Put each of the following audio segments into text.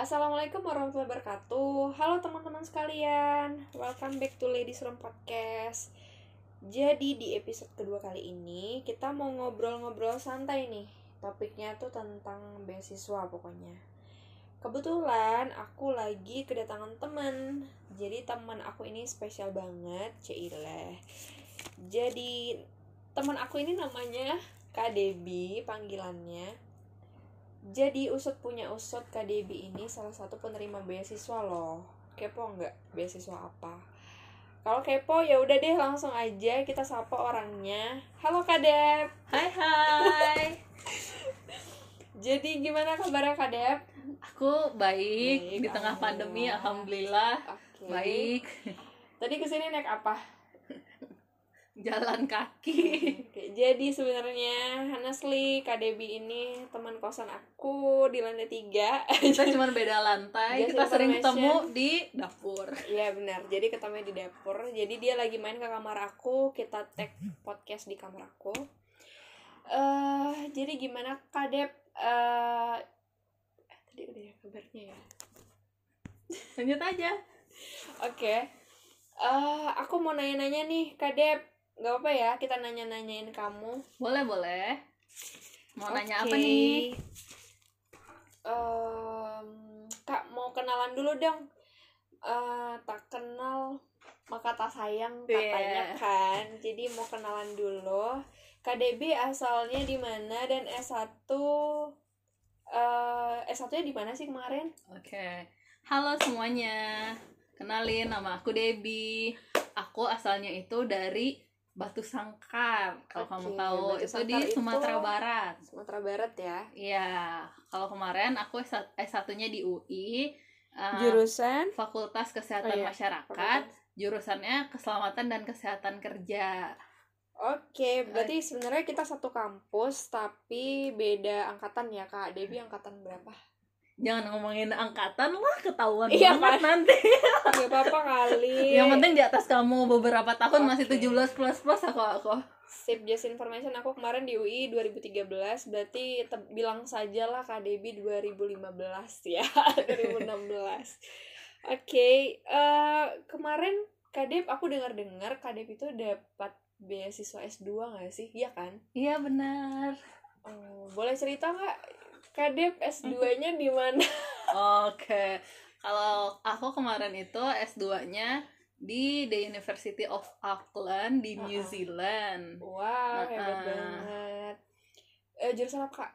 Assalamualaikum warahmatullahi wabarakatuh. Halo teman-teman sekalian Welcome back to Ladies Room Podcast. Jadi di episode kedua kali ini Kita mau ngobrol-ngobrol santai nih. Topiknya tuh tentang beasiswa pokoknya. Kebetulan aku lagi kedatangan teman. Jadi teman aku ini spesial banget Cile Jadi teman aku ini namanya Kak Debi panggilannya jadi Usut punya Usut KDB ini salah satu penerima beasiswa loh. Kepo nggak beasiswa apa? Kalau kepo ya udah deh langsung aja kita sapa orangnya. Halo Kadep. Hai hai. Jadi gimana kabarnya Kadep? Aku baik, Baik, di tengah pandemi alhamdulillah. Oke. baik. Tadi ke sini naik apa? Jalan kaki. Oke, jadi sebenarnya honestly KDB ini teman kosan aku di lantai tiga. Kita cuma beda lantai, Just kita sering ketemu di dapur. Iya benar. Jadi ketemunya di dapur. Jadi dia lagi main ke kamar aku. Kita tag podcast di kamar aku. eh jadi gimana Kadep? eh eh, tadi udah ya kabarnya ya. Lanjut aja. Oke. eh aku mau nanya-nanya nih Kadep. Gak apa ya kita nanya-nanyain kamu. Boleh boleh. Mau nanya apa nih? Em, Kak mau kenalan dulu dong. Eh tak kenal maka tak sayang katanya Iya. kan. Jadi mau kenalan dulu. KDB asalnya di mana dan S1 eh S1-nya di mana sih kemarin? Oke. Halo semuanya. Kenalin nama aku Debi. Aku asalnya itu dari Batu Sangkar. Kalau kamu tahu, Batu itu di Sangkar itu- Sumatera Barat. Sumatera Barat ya. Iya, kalau kemarin aku S1-nya di UI. eh, Jurusan Fakultas Kesehatan Oh iya, Masyarakat, jurusannya Keselamatan dan Kesehatan Kerja. Oke, berarti sebenarnya kita satu kampus tapi beda angkatan ya Kak. Debi angkatan berapa? Jangan ngomongin angkatan lah, ketahuan Iya, banget kan? nanti. Gak apa-apa kali. Yang penting di atas kamu beberapa tahun masih Oke. 17 plus plus aku aku. Sip just information aku kemarin di UI 2013 berarti bilang saja lah Kak Debi 2015 ya 2016 Oke eh, kemarin Kak Deb aku dengar-dengar Kak Deb itu dapat beasiswa S2 gak sih? Iya kan? Iya benar. Oh, boleh cerita nggak Kak Deb S2-nya di mana? Oke. Kalau aku kemarin itu S2-nya di The University of Auckland di New Uh-uh. Zealand. Wow hebat banget Eh, Jurusan apa Kak?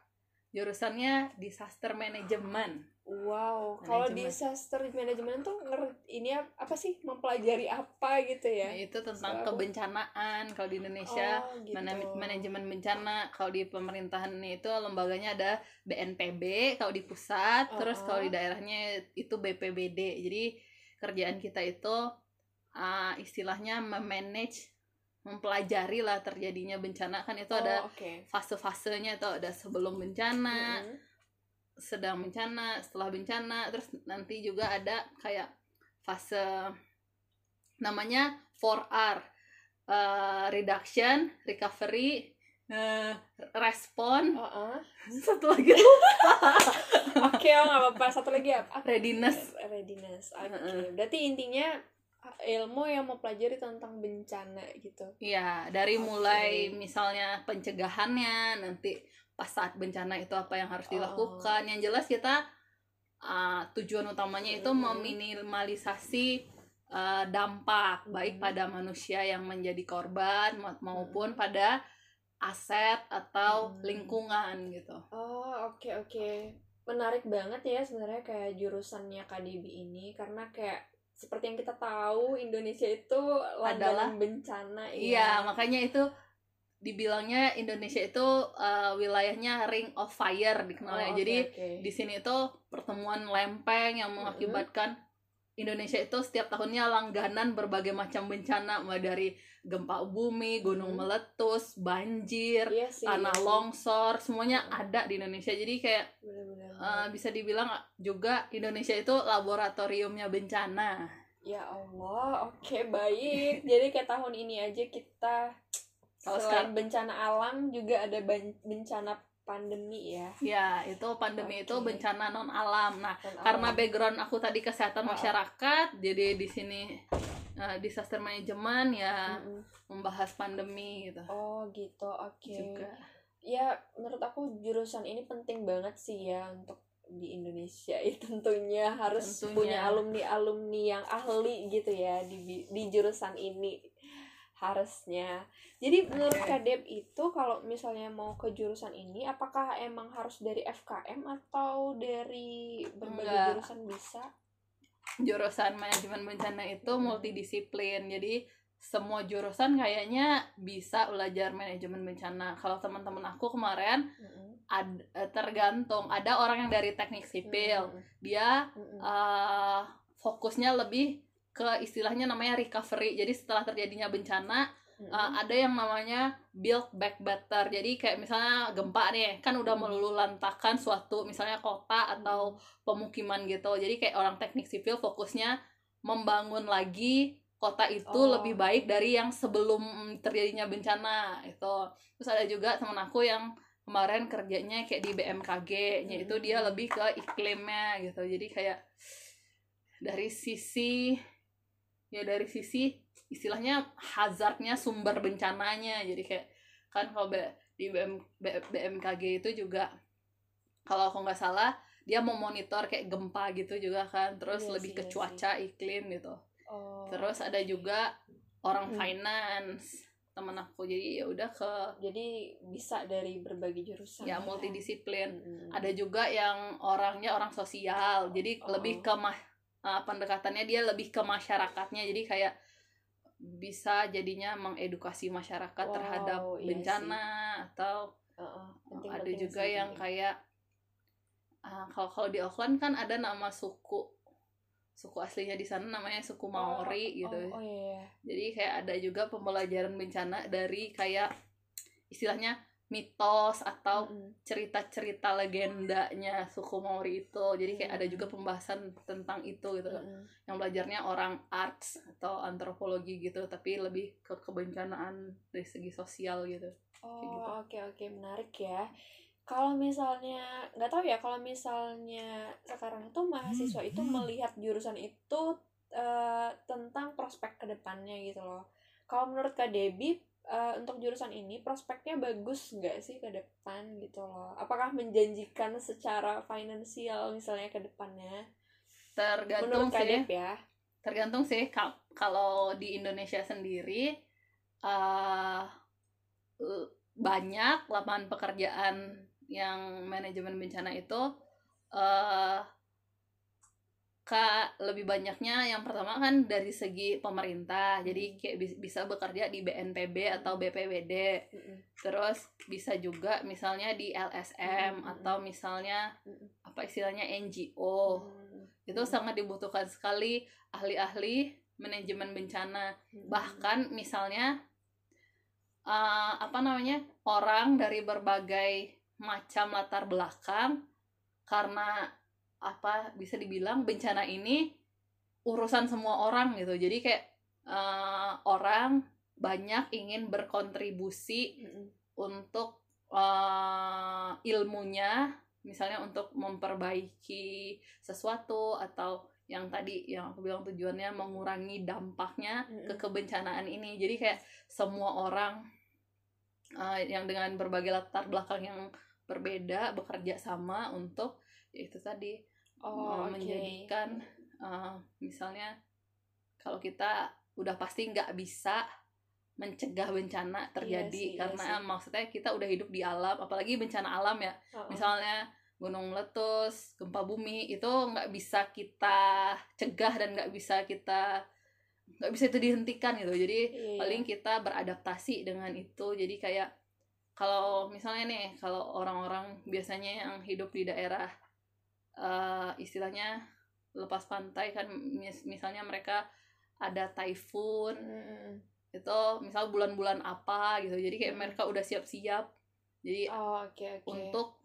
Jurusannya Disaster Management. Wow, kalau Manajemen. disaster management tuh ini ap- apa sih mempelajari apa gitu ya? Nah, itu tentang Selalu. kebencanaan kalau di Indonesia Oh, gitu. mana- manajemen bencana kalau di pemerintahan itu lembaganya ada BNPB kalau di pusat terus Uh-uh. kalau di daerahnya itu BPBD jadi kerjaan kita itu uh, istilahnya memanage mempelajari lah terjadinya bencana kan itu Oh, ada oke. fase-fasenya itu ada sebelum bencana Mm-mm. Sedang bencana, setelah bencana, terus nanti juga ada kayak fase namanya 4R. eh, reduction, recovery, eh, respon, Uh-uh. satu lagi lupa. Oke, oh nggak apa-apa. Satu lagi apa? readiness. Readiness. Oke. Uh-uh. Berarti intinya ilmu yang mau pelajari tentang bencana gitu. Iya, dari Oke. mulai misalnya pencegahannya, nanti pas saat bencana itu apa yang harus Oh. dilakukan. Yang jelas kita uh, tujuan utamanya itu Mhm. meminimalisasi uh, dampak baik Mhm. pada manusia yang menjadi korban ma- maupun pada aset atau lingkungan gitu. Oh, oke oke. Menarik banget ya sebenarnya kayak jurusannya KDB ini karena kayak seperti yang kita tahu Indonesia itu langganan bencana Iya, ya. makanya itu dibilangnya Indonesia itu uh, wilayahnya Ring of Fire Oh, dikenalnya. oke, Jadi oke. di sini itu pertemuan lempeng yang mengakibatkan Indonesia itu setiap tahunnya langganan berbagai macam bencana mulai dari gempa bumi, gunung Hmm. meletus, banjir, Iya sih, tanah iya longsor, semuanya Hmm. ada di Indonesia. Jadi kayak uh, bisa dibilang juga Indonesia itu laboratoriumnya bencana. Ya Allah, oke baik. Jadi kayak tahun ini aja kita Kalau selain bencana alam juga ada bencana pandemi ya ya itu pandemi itu Oke. bencana non alam nah karena alam. background aku tadi kesehatan Oh. masyarakat jadi di sini eh, disaster management ya Mm-mm. membahas pandemi gitu oh gitu oke juga ya menurut aku jurusan ini penting banget sih ya untuk di Indonesia ya tentunya harus Tentunya. punya alumni alumni yang ahli gitu ya di di jurusan ini harusnya jadi menurut. Kadep itu kalau misalnya mau ke jurusan ini apakah emang harus dari FKM atau dari berbagai Enggak. jurusan bisa jurusan manajemen bencana itu multidisiplin jadi semua jurusan kayaknya bisa belajar manajemen bencana kalau teman-teman aku kemarin Mm-mm. ad, eh, tergantung ada orang yang dari teknik sipil Mm-mm. dia Mm-mm. eh, fokusnya lebih ke istilahnya namanya recovery jadi setelah terjadinya bencana Mm-mm. Uh, ada yang namanya build back better. Jadi kayak misalnya gempa nih, kan udah Hmm. melulu lantakan suatu misalnya kota atau pemukiman gitu. Jadi kayak orang teknik sipil fokusnya membangun lagi kota itu Oh. lebih baik dari yang sebelum terjadinya bencana itu. Terus ada juga teman aku yang kemarin kerjanya kayak di BMKG, yaitu dia Hmm. lebih ke iklimnya gitu. Jadi kayak dari sisi ya dari sisi istilahnya hazardnya sumber bencananya. Jadi kayak kan kalau di BM, BMKG itu juga kalau aku nggak salah dia mau monitor kayak gempa gitu juga kan. Terus Iya lebih sih, ke iya cuaca iklim gitu. Oh, terus ada juga orang Hmm. finance temen aku. Jadi ya udah ke jadi bisa dari berbagai jurusan ya multidisiplin. Mm-mm. ada juga yang orangnya orang sosial. Jadi Oh. lebih ke mah uh, pendekatannya dia lebih ke masyarakatnya jadi kayak bisa jadinya mengedukasi masyarakat Wow, terhadap iya bencana atau Heeh, uh, penting- ada penting juga sih, yang penting. kayak uh, kalau kalau di Auckland kan ada nama suku suku aslinya di sana namanya suku Maori gitu oh, oh iya. jadi kayak ada juga pembelajaran bencana dari kayak istilahnya mitos atau cerita-cerita legendanya suku Maori itu. Jadi kayak ada Hmm. juga pembahasan tentang itu gitu. Mm-mm. yang belajarnya orang arts atau antropologi gitu tapi lebih ke kebencanaan dari segi sosial gitu. Oh gitu. oke oke menarik ya. Kalau misalnya nggak tahu ya kalau misalnya sekarang itu mahasiswa itu melihat jurusan itu eh, tentang prospek ke depannya gitu loh. Kalau menurut kak Debbie eh, untuk jurusan ini prospeknya bagus nggak sih ke depan gitu loh? Apakah menjanjikan secara finansial misalnya ke depannya? Tergantung menurut sih. Ya. Tergantung sih. Ka- kalau di Indonesia sendiri l- banyak lapangan pekerjaan yang manajemen bencana itu eh Kak, lebih banyaknya yang pertama kan dari segi pemerintah. Jadi kayak bis- bisa bekerja di BNPB atau BPWD. Mm-mm. Terus bisa juga misalnya di LSM Mm-mm. atau misalnya Mm-mm. apa istilahnya NGO. Mm. Itu sangat dibutuhkan sekali ahli-ahli manajemen bencana Mm-mm. bahkan misalnya eh, apa namanya orang dari berbagai macam latar belakang karena apa bisa dibilang bencana ini urusan semua orang gitu jadi kayak eh, orang banyak ingin berkontribusi Mm-mm. untuk eh, ilmunya misalnya untuk memperbaiki sesuatu atau yang tadi yang aku bilang tujuannya mengurangi dampaknya Mm-mm. ke kebencanaan ini jadi kayak semua orang eh, yang dengan berbagai latar belakang yang berbeda bekerja sama untuk ya itu tadi Oh, eh, oke. menjadikan eh, misalnya kalau kita udah pasti nggak bisa mencegah bencana terjadi Iya sih, iya karena sih. maksudnya kita udah hidup di alam apalagi bencana alam ya Oh, oh. misalnya gunung meletus gempa bumi itu nggak bisa kita cegah dan nggak bisa kita nggak bisa itu dihentikan gitu jadi Iya, paling kita beradaptasi dengan itu jadi kayak kalau misalnya nih kalau orang-orang biasanya yang hidup di daerah eh, istilahnya lepas pantai kan mis- misalnya mereka ada typhoon Mm-mm. itu misal bulan-bulan apa gitu jadi kayak Hmm. mereka udah siap-siap jadi Oh, oke oke. untuk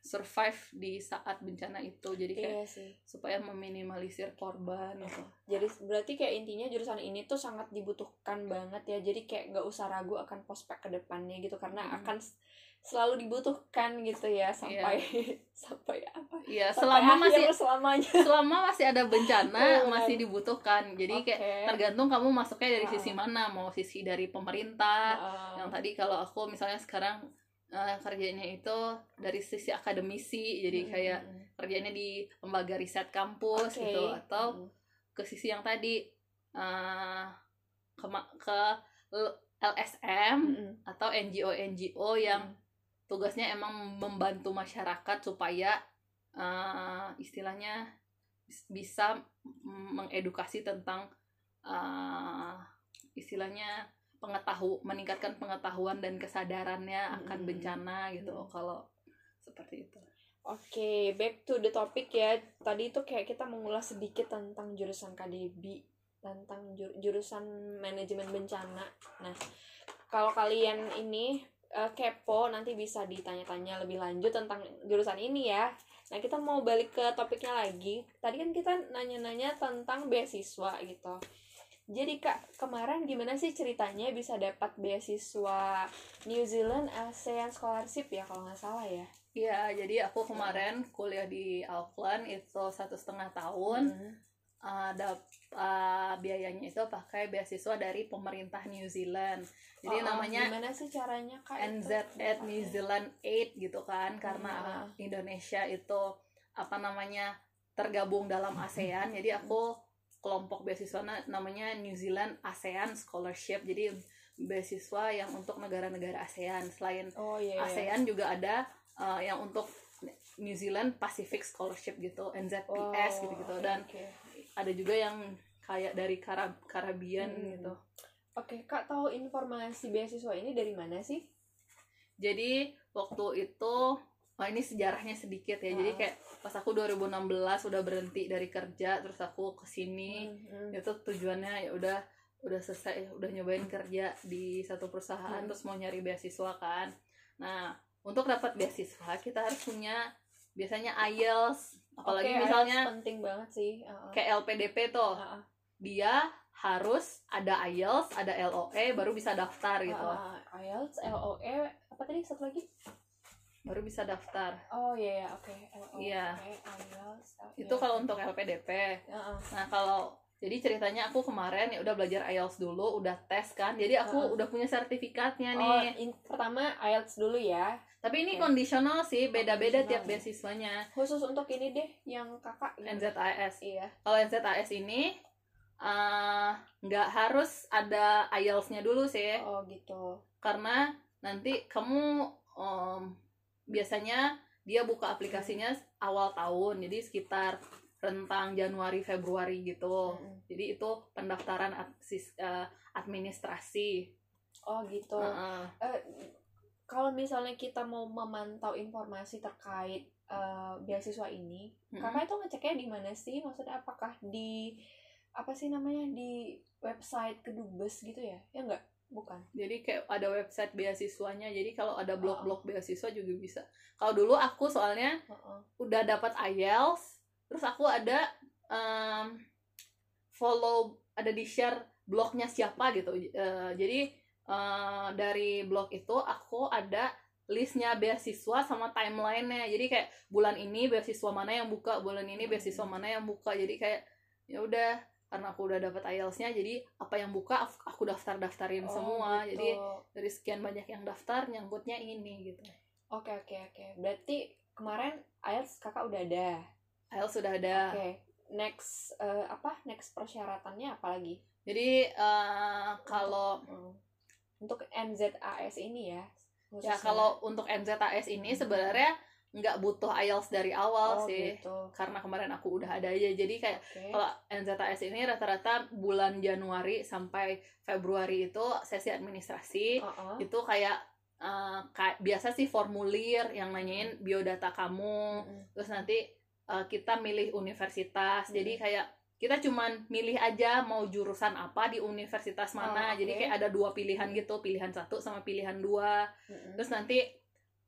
survive di saat bencana itu jadi kayak Iya sih. supaya meminimalisir korban gitu Jadi berarti kayak intinya jurusan ini tuh sangat dibutuhkan banget ya. Jadi kayak nggak usah ragu akan prospek ke depannya gitu karena Mm. akan selalu dibutuhkan gitu ya sampai sampai apa Iya, sampai selama masih selamanya selama masih ada bencana masih dibutuhkan. Jadi kayak Oke. tergantung kamu masuknya dari Ah. sisi mana, mau sisi dari pemerintah. Heeh. Yang tadi kalau aku misalnya sekarang eh, kerjanya itu dari sisi akademisi, jadi Mm, kayak kerjanya di lembaga riset kampus Oke. gitu atau Mm. ke sisi yang tadi eh, ke ke LSM Mm, mm. atau NGO NGO yang tugasnya emang membantu masyarakat supaya eh, istilahnya bis- bisa mengedukasi tentang eh, istilahnya pengetahu meningkatkan pengetahuan dan kesadarannya akan bencana gitu Mm. kalau seperti itu. Oke, back to the topic ya. Tadi itu kayak kita mengulas sedikit tentang jurusan KDB, tentang jur- jurusan manajemen bencana. Nah, kalau kalian ini eh, kepo, nanti bisa ditanya-tanya lebih lanjut tentang jurusan ini ya. Nah, kita mau balik ke topiknya lagi. Tadi kan kita nanya-nanya tentang beasiswa gitu. Jadi Kak, kemarin gimana sih ceritanya bisa dapat beasiswa New Zealand ASEAN Scholarship ya kalau nggak salah ya? Iya, jadi aku kemarin kuliah di Auckland itu satu setengah tahun. Ada uh, biayanya itu pakai beasiswa dari pemerintah New Zealand. Jadi Oh, oh, namanya gimana sih caranya kak itu? NZ at New Zealand Aid gitu kan karena Hmm. uh, Indonesia itu apa namanya tergabung dalam ASEAN. Jadi aku kelompok beasiswa na- namanya New Zealand ASEAN Scholarship. Jadi beasiswa yang untuk negara-negara ASEAN. Selain oh iya, iya. ASEAN juga ada uh, yang untuk New Zealand Pacific Scholarship gitu, NZPS Oh, gitu-gitu dan oke. Ada juga yang kayak dari Karab Karabian Hmm. gitu. Oke, kak tahu informasi beasiswa ini dari mana sih? Jadi waktu itu oh ini sejarahnya sedikit ya. Jadi Ah. kayak pas aku 2016 udah berhenti dari kerja terus aku ke sini Hmm, hmm. itu tujuannya ya udah udah selesai udah nyobain kerja di satu perusahaan Hmm. terus mau nyari beasiswa kan. Nah, untuk dapat beasiswa kita harus punya biasanya IELTS apalagi Oke, misalnya IELTS penting banget sih. Uh-uh. kayak LPDP tuh. Uh-uh. Dia harus ada IELTS, ada LOE baru bisa daftar gitu. Uh-uh. IELTS, LOE, apa tadi satu lagi? Baru bisa daftar. Oh iya, iya, oke. LOE, Iya. IELTS. LOE. Itu kalau untuk LPDP. Uh-uh. Nah, kalau jadi ceritanya aku kemarin ya udah belajar IELTS dulu, udah tes kan. Jadi aku Heeh. udah punya sertifikatnya Oh, nih. in- pertama IELTS dulu ya. Tapi ini oke. kondisional sih, beda-beda Kondisional tiap ya. beasiswanya. Khusus untuk ini deh, yang kakak. gitu. NZAS. Iya. Kalau NZAS ini eh, nggak harus ada IELTS-nya dulu sih, Oh gitu. karena nanti kamu em, biasanya dia buka aplikasinya awal tahun, jadi sekitar rentang Januari Februari gitu. Mm-mm. Jadi itu pendaftaran eh, administrasi. Oh gitu. Heeh. Eh, kalau misalnya kita mau memantau informasi terkait eh, beasiswa ini, Mm-mm. kakak itu ngeceknya di mana sih? Maksudnya apakah di apa sih namanya di website kedubes gitu ya? Ya enggak? Bukan. Jadi kayak ada website beasiswanya. Jadi kalau ada blog-blog beasiswa juga bisa. Kalau dulu aku soalnya Heeh. udah dapat IELTS, terus aku ada em, follow ada di share blognya siapa gitu. Eh, jadi eh, dari blog itu aku ada listnya beasiswa sama timelinenya. Jadi kayak bulan ini beasiswa mana yang buka, bulan ini beasiswa Hmm. mana yang buka. Jadi kayak ya udah karena aku udah dapat IELTS-nya, jadi apa yang buka aku- aku daftar-daftarin Oh, semua. gitu. Jadi dari sekian banyak yang daftar nyangkutnya ini gitu. Oke oke oke. Berarti kemarin IELTS kakak udah ada. IELTS sudah ada. Oke. Next eh, apa? Next persyaratannya apa lagi? Jadi eh, kalau Hmm. Untuk NZAS ini ya. ya khususnya. kalau untuk NZAS ini Hmm. sebenarnya nggak butuh IELTS dari awal oh, sih. Gitu. Karena kemarin aku udah ada aja. Jadi kayak Oke. kalau NZAS ini rata-rata bulan Januari sampai Februari itu sesi administrasi. Uh-uh. Itu kayak eh, kayak biasa sih formulir yang nanyain biodata kamu. Mm-mm. terus nanti uh, kita milih universitas Hmm. jadi kayak kita cuman milih aja mau jurusan apa di universitas mana Oh, jadi oke. kayak ada dua pilihan gitu pilihan satu sama pilihan dua Mm-mm. terus nanti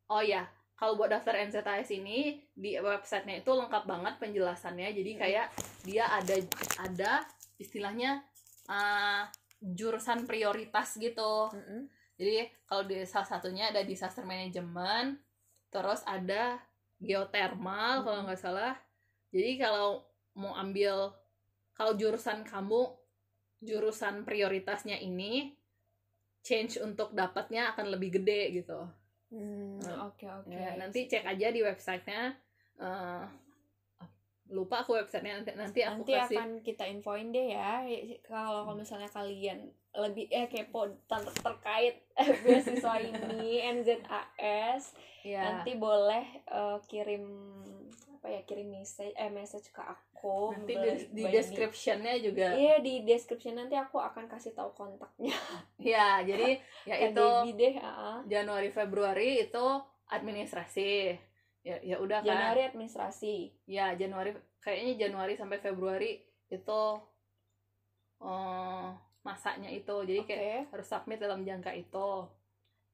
oh ya kalau buat daftar NZAS ini di websitenya itu lengkap banget penjelasannya jadi Hmm. kayak dia ada ada istilahnya uh, jurusan prioritas gitu Mm-mm. jadi kalau di salah satunya ada disaster management terus ada geothermal kalau Mm-mm. nggak salah jadi kalau mau ambil kalau jurusan kamu jurusan prioritasnya ini change untuk dapatnya akan lebih gede gitu Hmm, Hmm. oke oke. Ya, nanti cek aja di websitenya eh, lupa aku websitenya nanti nanti aku nanti kasih. akan kita infoin deh ya kalau kalau misalnya kalian lebih eh kepo ter- terkait beasiswa ini NZAS ya nanti boleh eh, kirim apa ya kirim message eh message ke aku. Nanti di, di descriptionnya juga. Iya di description nanti aku akan kasih tahu kontaknya. Ya jadi ya itu deh ah. Januari Februari itu administrasi ya ya udah kan. Januari administrasi. Ya Januari kayaknya Januari sampai Februari itu eh masaknya itu. Jadi oke. kayak harus submit dalam jangka itu.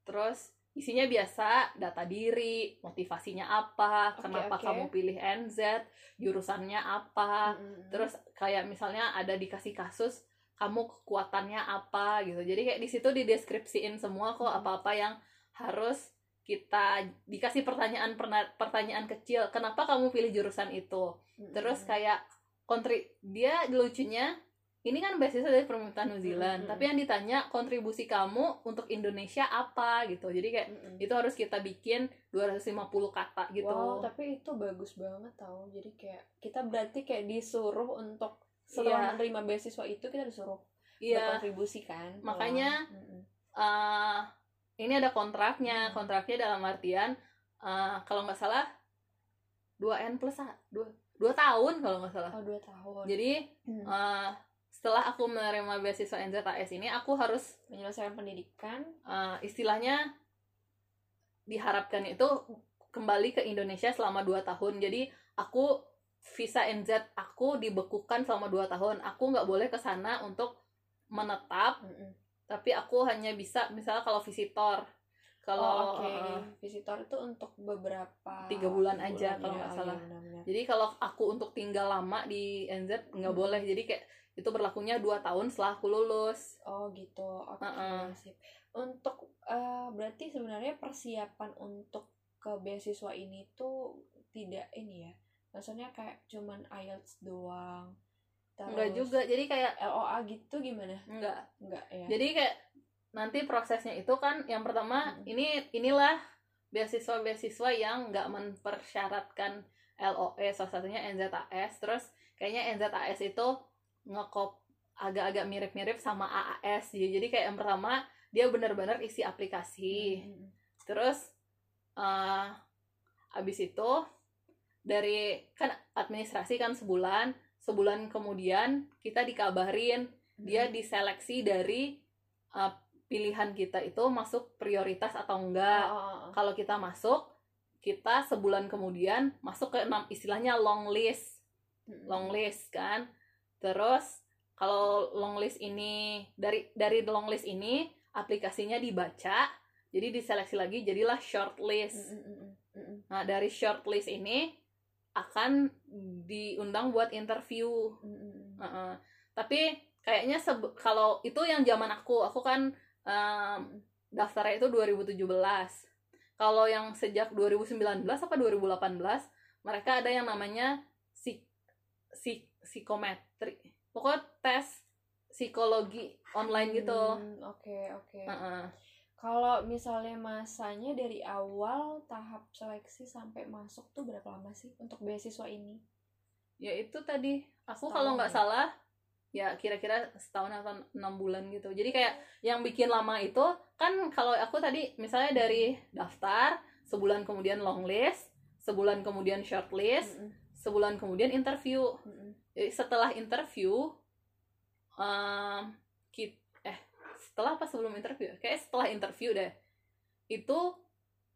Terus isinya biasa data diri motivasinya apa Oke, kenapa oke. kamu pilih NZ jurusannya apa. Mm-mm. terus kayak misalnya ada dikasih kasus kamu kekuatannya apa gitu. Jadi kayak di situ dideskripsiin semua kok Hmm. apa-apa yang harus kita dikasih pertanyaan pertanyaan kecil kenapa kamu pilih jurusan itu Mm-mm. terus kayak kontri dia lucunya ini kan beasiswa dari permintaan New Zealand Mm-mm. tapi yang ditanya kontribusi kamu untuk Indonesia apa gitu jadi kayak Mm-mm. itu harus kita bikin 250 kata gitu Wow, tapi itu bagus banget tau. Jadi kayak kita berarti kayak disuruh untuk setelah Iya. menerima beasiswa itu kita disuruh iya berkontribusi kan. Makanya, Mm-mm. eh ini ada kontraknya Hmm. kontraknya dalam artian eh, kalau nggak salah 2 n plus dua dua tahun kalau nggak salah oh dua tahun. jadi Hmm. eh, setelah aku menerima beasiswa NZAS ini aku harus menyelesaikan pendidikan. eh, istilahnya diharapkan itu kembali ke Indonesia selama 2 tahun jadi aku visa NZ aku dibekukan selama 2 tahun aku nggak boleh ke sana untuk menetap Mm-mm. Tapi aku hanya bisa misalnya kalau visitor kalau oh, oke. eh, Visitor itu untuk beberapa Tiga bulan aja kalau ya. nggak Oh, salah. iya, benar-benar. jadi kalau aku untuk tinggal lama di NZ nggak Hmm. boleh jadi kayak itu berlakunya dua tahun setelah aku lulus Oh gitu, oke Heeh. sip. Untuk eh, berarti sebenarnya persiapan untuk ke beasiswa ini tuh tidak ini ya, maksudnya kayak cuman IELTS doang. Enggak Terus juga jadi kayak LOA gitu gimana? enggak Enggak ya. jadi kayak nanti prosesnya itu kan yang pertama Hmm. ini inilah beasiswa-beasiswa yang nggak mempersyaratkan LOE salah satunya NZAS terus kayaknya NZAS itu ngekop agak-agak mirip-mirip sama AAS jadi kayak yang pertama dia benar-benar isi aplikasi Mm, mm, mm. terus eh abis itu dari kan administrasi kan sebulan sebulan kemudian kita dikabarin dia Mm. diseleksi dari eh, pilihan kita itu masuk prioritas atau enggak oh, oh, oh. kalau kita masuk kita sebulan kemudian masuk ke enam istilahnya long list Mm, mm, long list kan terus kalau long list ini dari dari long list ini aplikasinya dibaca jadi diseleksi lagi jadilah short list mm, mm, mm, mm. nah dari short list ini akan diundang buat interview Mm, mm, mm. Heeh. tapi kayaknya kalau itu yang zaman aku aku kan em, daftarnya itu 2017 kalau yang sejak 2019 apa 2018 mereka ada yang namanya psik psik psikometri pokoknya tes psikologi online gitu Hmm, Oke, oke. Heeh. Kalau misalnya masanya dari awal tahap seleksi sampai masuk tuh berapa lama sih untuk beasiswa ini? ya itu tadi aku Setahun kalau nggak ya? salah ya kira-kira setahun atau enam bulan gitu jadi kayak yang bikin lama itu kan kalau aku tadi misalnya dari daftar sebulan kemudian long list sebulan kemudian short list Mm-mm, sebulan kemudian interview mm-mm. jadi setelah interview kit eh setelah apa sebelum interview kayak setelah interview deh itu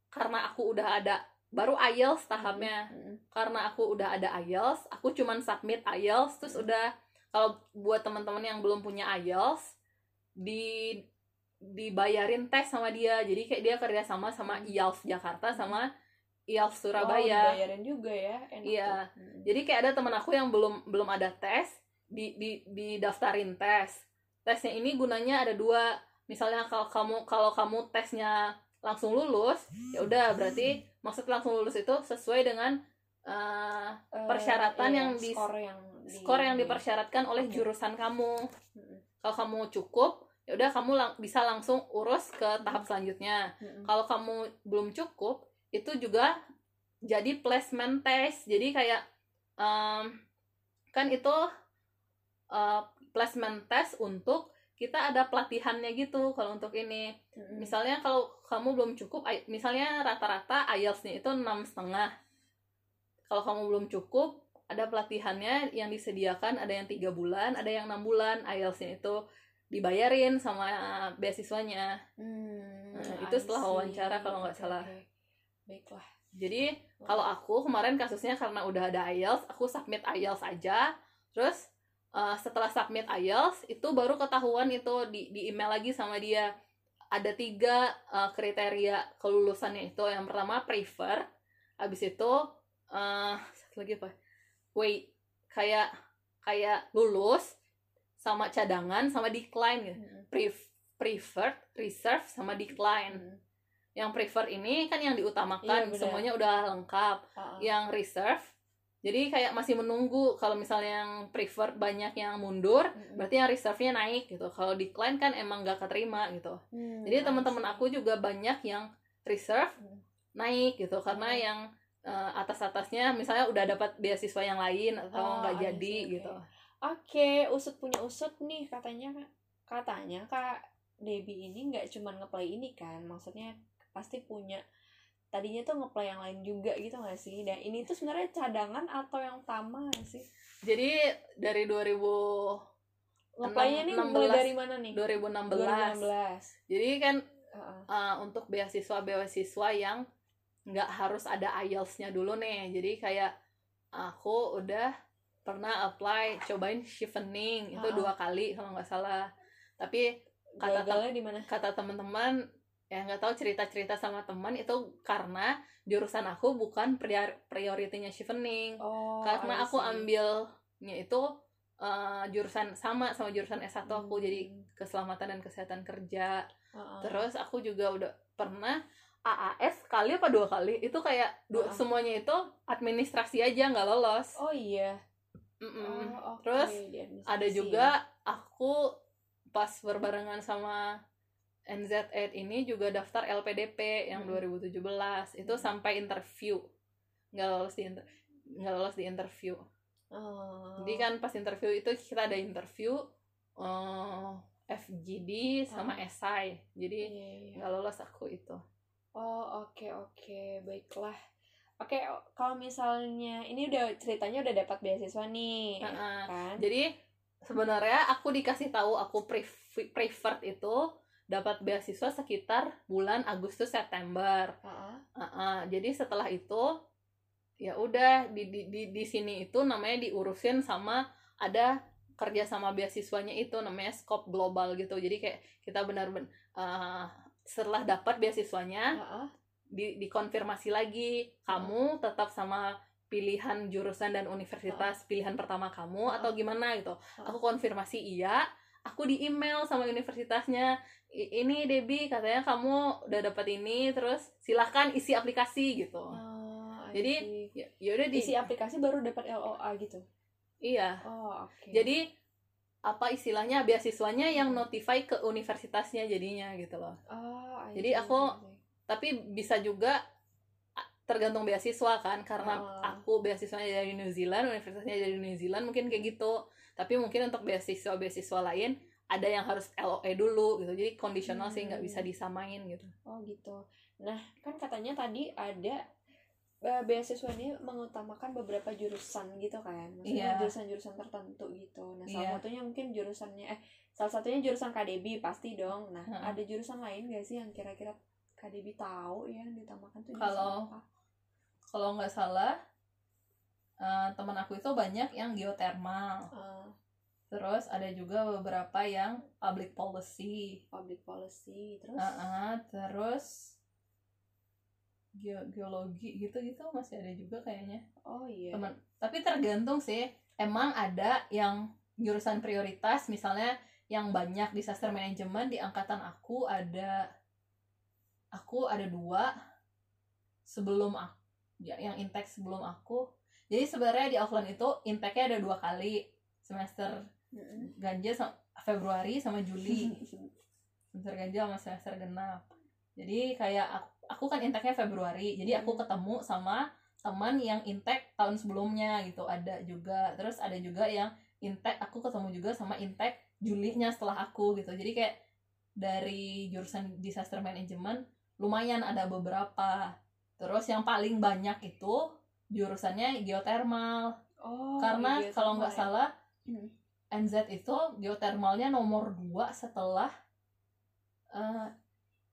karena aku udah ada baru IELTS tahapnya Mm-mm. karena aku udah ada IELTS, aku cuman submit IELTS terus udah kalau buat teman-teman yang belum punya IELTS di dibayarin tes sama dia. Jadi kayak dia kerja sama sama Hmm. IELTS Jakarta sama IELTS Oh, Surabaya. dibayarin juga ya. Enak Iya. Jadi kayak ada teman aku yang belum belum ada tes di di didaftarin tes. Tesnya ini gunanya ada dua. misalnya kalau kamu kalau kamu tesnya langsung lulus ya udah berarti maksud langsung lulus itu sesuai dengan uh, persyaratan iya, yang di- skor yang di- skor yang dipersyaratkan oleh Oke. jurusan kamu. Kalau kamu cukup ya udah kamu lang- bisa langsung urus ke tahap selanjutnya. Kalau kamu belum cukup itu juga jadi placement test. Jadi kayak em, kan itu eh, placement test untuk kita ada pelatihannya gitu kalau untuk ini Mm-mm. misalnya kalau kamu belum cukup misalnya rata-rata IELTS-nya itu enam setengah kalau kamu belum cukup ada pelatihannya yang disediakan ada yang tiga bulan ada yang enam bulan IELTS-nya itu dibayarin sama beasiswanya Hmm, Nah, itu setelah wawancara kalau nggak salah. Baiklah. jadi kalau aku kemarin kasusnya karena udah ada IELTS aku submit IELTS aja terus uh, setelah submit IELTS itu baru ketahuan itu di di email lagi sama dia ada tiga uh, kriteria kelulusannya itu yang pertama prefer habis itu uh, satu lagi apa wait kayak kayak lulus sama cadangan sama decline gitu Mm-mm. Pref- preferred reserve sama decline Mm-mm. yang prefer ini kan yang Iya, diutamakan benar. semuanya udah lengkap Ah, ah. yang reserve jadi kayak masih menunggu kalau misalnya yang prefer banyak yang mundur Mm-mm. berarti yang reserve-nya naik gitu kalau decline kan emang gak keterima gitu Hmm, jadi teman-teman aku juga banyak yang reserve Hmm. naik gitu karena Hmm. yang eh, atas-atasnya misalnya udah dapat beasiswa yang lain atau Oh, nggak I jadi oke. gitu Oke, usut punya usut nih katanya katanya kak Debbie ini nggak cuman ngeplay ini kan, maksudnya pasti punya tadinya tuh ngeplay yang lain juga gitu nggak sih? Dan ini tuh sebenarnya cadangan atau yang utama nggak sih? jadi dari 2000 Ngeplaynya nih mulai 16. dari mana nih? 2016 2016. jadi kan Heeh. uh, untuk beasiswa beasiswa yang nggak harus ada IELTS-nya dulu nih jadi kayak aku udah pernah apply cobain chevening itu Ah. dua kali kalau nggak salah tapi kata Gagalnya di mana? kata teman-teman ya nggak tahu cerita-cerita sama teman itu karena jurusan aku bukan prior prioritinya chevening Oh, karena aku ambilnya itu uh, jurusan sama sama jurusan S1 aku Hmm. jadi keselamatan dan kesehatan kerja Heeh. Terus aku juga udah pernah AAS kali apa dua kali itu kayak dua, Ah. semuanya itu administrasi aja nggak lolos. Oh iya. Mm-mm. Oh, oke, Terus Ada juga aku pas berbarengan sama NZ8 ini juga daftar LPDP yang Mm. 2017 itu Mm. sampai interview nggak lolos di inter- nggak lolos di interview. Oh. Jadi kan pas interview itu kita ada interview eh, FGD sama Ah. esai. Jadi Iya, iya. nggak lolos aku itu. Oh oke oke baiklah. Oke o- kalau misalnya ini udah ceritanya udah dapat beasiswa nih, Heeh. kan? Jadi sebenarnya aku dikasih tahu aku pref- preferred itu dapat beasiswa sekitar bulan Agustus September. Heeh. Heeh, jadi setelah itu ya udah di, di di di sini itu namanya diurusin sama ada kerja sama beasiswanya itu namanya scope global gitu. Jadi kayak kita benar-benar eh, setelah dapat beasiswanya Heeh. di dikonfirmasi lagi kamu tetap sama pilihan jurusan dan universitas pilihan pertama kamu atau gimana gitu aku konfirmasi iya aku di email sama universitasnya "I- ini Debbie katanya kamu udah dapat ini terus silahkan isi aplikasi gitu Oh, Jadi, ya ya udah di isi aplikasi baru dapat LOA gitu. iya Oh oke. jadi apa istilahnya beasiswanya yang notify ke universitasnya jadinya gitu loh Oh, I Jadi see, aku- see. tapi bisa juga tergantung beasiswa kan karena Oh. aku beasiswanya dari New Zealand universitasnya dari New Zealand mungkin kayak gitu tapi mungkin untuk beasiswa beasiswa lain ada yang harus LOE dulu gitu jadi kondisional sih nggak Hmm. bisa disamain gitu Oh gitu. Nah kan katanya tadi ada eh, beasiswa ini mengutamakan beberapa jurusan gitu kan, maksudnya Iya. jurusan-jurusan tertentu gitu. Nah salah Iya. satunya mungkin jurusannya eh salah satunya jurusan KDB pasti dong. Nah Heeh. ada jurusan lain gak sih yang kira-kira KDB tahu ya yang ditamakan tuh Kalau- apa? kalau nggak salah eh, teman aku itu banyak yang geothermal. Eh, terus ada juga beberapa yang public policy. Public policy terus? Heeh, terus geo- geologi gitu-gitu masih ada juga kayaknya. Oh iya. Teman tapi tergantung sih. Emang ada yang jurusan prioritas misalnya yang banyak disaster management di angkatan aku ada aku ada dua sebelum aku ya, yang intake sebelum aku jadi sebenarnya di offline itu intake-nya ada dua kali. Semester ganjil sama Februari sama Juli. Semester ganjil sama semester genap. Jadi kayak aku, aku kan intake-nya Februari. Jadi aku ketemu sama teman yang intake tahun sebelumnya gitu. Ada juga terus ada juga yang intake aku ketemu juga sama intake Julinya setelah aku gitu. Jadi kayak dari jurusan disaster management lumayan ada beberapa. Terus yang paling banyak itu jurusannya geothermal oh karena iya, kalau nggak ya. salah Hmm. NZ itu geothermalnya nomor 2 setelah eh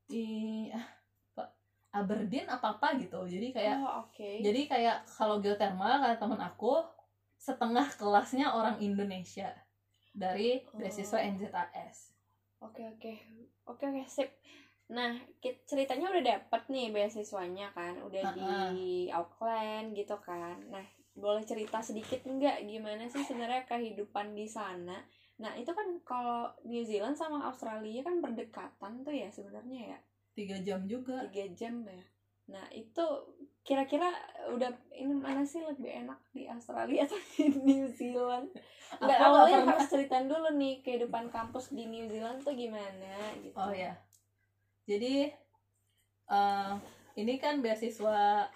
di ah, apa, Aberdeen apa apa gitu jadi kayak oh oke jadi kayak kalau geothermal kata temen aku setengah kelasnya orang Indonesia dari Oh. beasiswa NZAS Oke oke oke oke sip. Nah ceritanya udah dapet nih beasiswanya kan, udah di Auckland gitu kan. Nah boleh cerita sedikit nggak gimana sih sebenarnya kehidupan di sana? Nah itu kan kalau New Zealand sama Australia kan berdekatan tuh ya sebenarnya ya tiga jam juga tiga jam ya. Nah itu kira-kira udah ini mana sih lebih enak di Australia atau di New Zealand? Nggak Aku nggak awalnya harus ceritain dulu nih kehidupan kampus di New Zealand tuh gimana gitu. oh ya jadi eh, ini kan beasiswa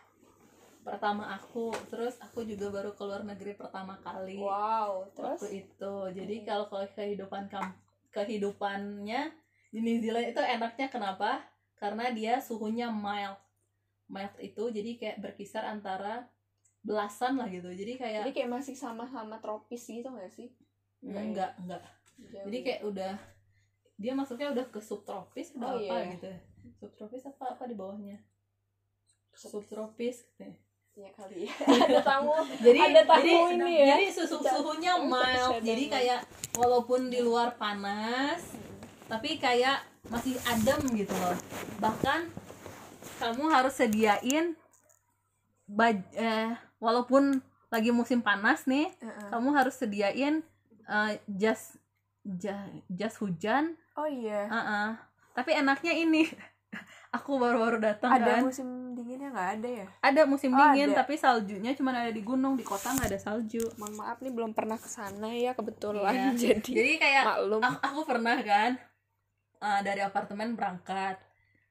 pertama aku terus aku juga baru keluar negeri pertama kali Wow, terus waktu itu jadi Hmm. kalau kehidupan kam kehidupannya di New Zealand itu enaknya kenapa karena dia suhunya mild mild itu jadi kayak berkisar antara belasan lah gitu jadi kayak jadi kayak masih sama-sama tropis gitu gak sih? enggak ya? enggak enggak Jauh. jadi kayak udah dia masuknya udah ke subtropis Oh, atau apa iya. gitu subtropis apa apa di bawahnya subtropis gitu. ya kali ya. Ada tamu. jadi Ada tamu jadi, ini ya. jadi susu suhunya mild jadi kayak walaupun di luar panas tapi kayak masih adem gitu loh bahkan kamu harus sediain baj eh, walaupun lagi musim panas nih Heeh. kamu harus sediain jas jas jas hujan Oh iya. uh tapi enaknya ini aku baru-baru datang Ada kan musim dinginnya nggak ada ya? ada musim Oh, dingin ada. tapi saljunya cuma ada di gunung di kota nggak ada salju Mohon maaf nih belum pernah ke sana ya kebetulan Iya. jadi, jadi kayak maklum. aku, aku pernah kan uh, dari apartemen berangkat